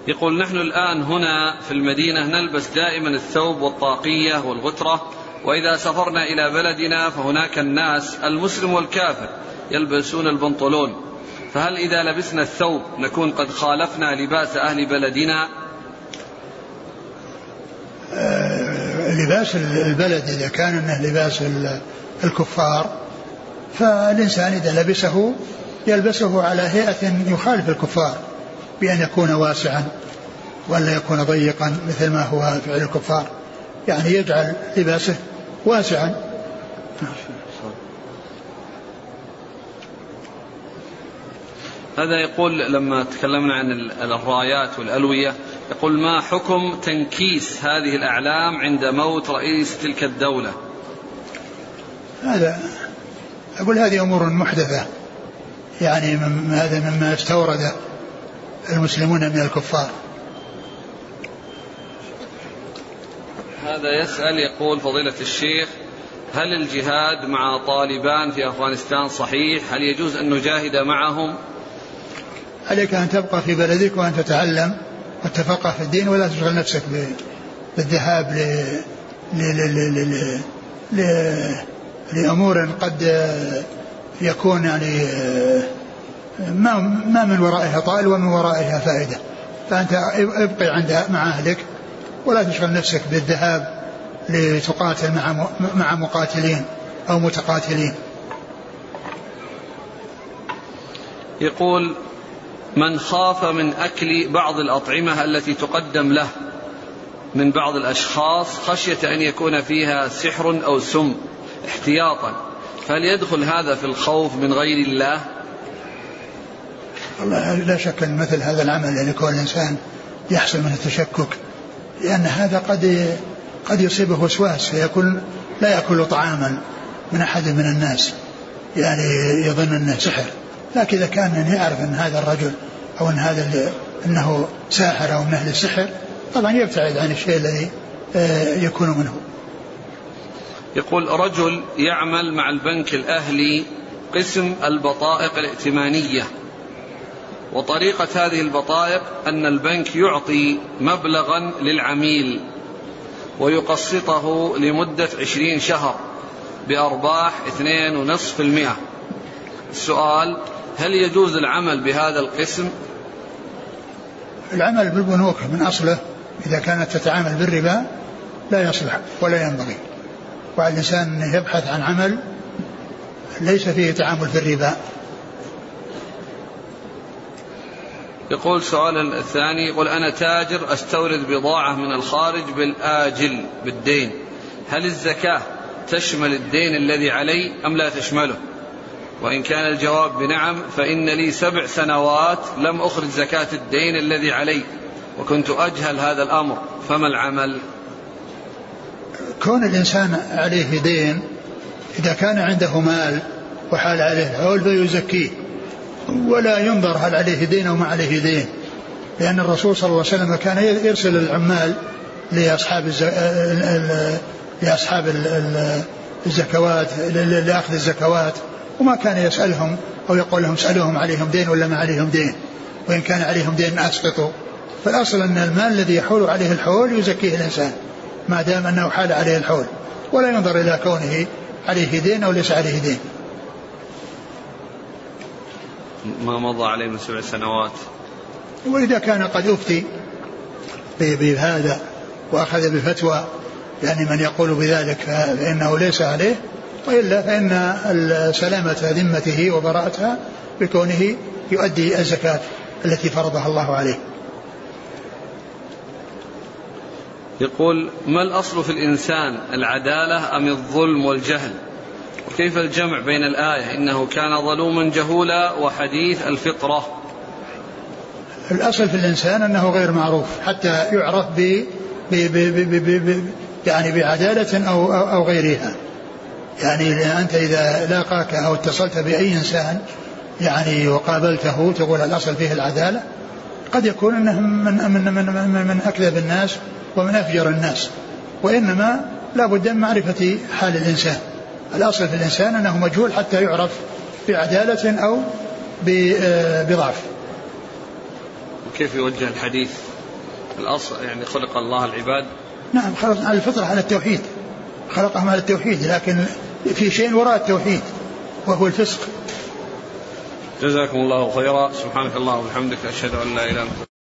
يقول نحن الآن هنا في المدينة نلبس دائما الثوب والطاقية والغترة وإذا سافرنا إلى بلدنا فهناك الناس المسلم والكافر يلبسون البنطلون. فهل إذا لبسنا الثوب نكون قد خالفنا لباس أهل بلدنا؟ آه، لباس البلد إذا كان أنه لباس الكفار فالإنسان إذا لبسه يلبسه على هيئة يخالف الكفار بأن يكون واسعا ولا يكون ضيقا مثل ما هو فعل الكفار. يعني يجعل لباسه واسعا. هذا يقول لما تكلمنا عن الرايات والألوية يقول ما حكم تنكيس هذه الأعلام عند موت رئيس تلك الدولة؟ هذا أقول هذه أمور محدثة. يعني هذا مما استورد المسلمون من الكفار. هذا يسأل يقول فضيلة الشيخ هل الجهاد مع طالبان في أفغانستان صحيح؟ هل يجوز أن نجاهد معهم؟ عليك أن تبقى في بلدك وأن تتعلم وتفقه في الدين ولا تشغل نفسك بالذهاب ل... ل... ل... ل... ل... لأمور قد يكون يعني ما ما من ورائها طائل ومن ورائها فائدة. فأنت ابقي عند مع أهلك ولا تشغل نفسك بالذهاب لتقاتل مع مع مقاتلين أو متقاتلين. يقول من خاف من أكل بعض الأطعمة التي تقدم له من بعض الأشخاص خشية أن يكون فيها سحر أو سم احتياطا. فهل يدخل هذا في الخوف من غير الله؟ والله لا شك أن مثل هذا العمل يعني كل إنسان يحصل من التشكك لأن هذا قد قد يصيبه وسواس فيكون لا يأكل طعاما من أحد من الناس يعني يظن أنه سحر. لكن إذا كان يعرف أن هذا الرجل أو أن هذا أنه ساحر أو من أهل السحر طبعا يبتعد عن الشيء الذي آه، يكون منه. يقول رجل يعمل مع البنك الأهلي قسم البطائق الائتمانية. وطريقة هذه البطائق أن البنك يعطي مبلغا للعميل ويقسطه لمدة عشرين شهر بأرباح اثنين ونصف في المئة. السؤال هل يجوز العمل بهذا القسم؟ العمل بالبنوك من أصله إذا كانت تتعامل بالربا لا يصلح ولا ينبغي. وعلى الإنسان أن يبحث عن عمل ليس فيه تعامل في الربا. يقول سؤال الثاني يقول أنا تاجر أستورد بضاعة من الخارج بالآجل بالدين. هل الزكاة تشمل الدين الذي علي أم لا تشمله؟ وإن كان الجواب بنعم فإن لي سبع سنوات لم أخرج زكاة الدين الذي علي وكنت أجهل هذا الأمر. فما العمل؟ كون الإنسان عليه دين إذا كان عنده مال وحال عليه الحول فيزكيه ولا ينظر هل عليه دين أو ما عليه دين. لأن الرسول صلى الله عليه وسلم كان يرسل العمال لأصحاب لأصحاب الزكوات لأخذ الزكوات. وما كان يسألهم أو يقول لهم اسألوهم عليهم دين ولا ما عليهم دين. وإن كان عليهم دين أسقطوا. فالأصل أن المال الذي يحول عليه الحول يزكيه الإنسان. ما دام أنه حال عليه الحول ولا ينظر إلى كونه عليه دين أو ليس عليه دين. ما مضى عليه من سبع سنوات. وإذا كان قد أفتي بهذا وأخذ بفتوى يعني من يقول بذلك فإنه ليس عليه وإلا فإن سلامة ذمته وبراءتها بكونه يؤدي الزكاة التي فرضها الله عليه. يقول ما الأصل في الإنسان العدالة أم الظلم والجهل؟ وكيف الجمع بين الآية؟ إنه كان ظلوما جهولا وحديث الفطرة. الأصل في الإنسان أنه غير معروف حتى يعرف ب ب ب ب ب ب يعني بعدالة أو, أو, أو غيرها. يعني أنت إذا لاقاك أو اتصلت بأي إنسان يعني وقابلته تقول الأصل فيه العدالة قد يكون أنه من, من, من, من, من أكذب الناس ومن أفجر الناس. وإنما لا بد من معرفة حال الإنسان. الأصل في الإنسان أنه مجهول حتى يعرف بعدالة أو بضعف. كيف يوجه الحديث؟ الأصل يعني خلق الله العباد. نعم خلق على الفطرة على التوحيد. خلقهم على التوحيد لكن في شيء وراء التوحيد وهو الفسق. جزاكم الله خيرا. سبحانك اللهم وبحمدك أشهد أن لا إله إلا أنت.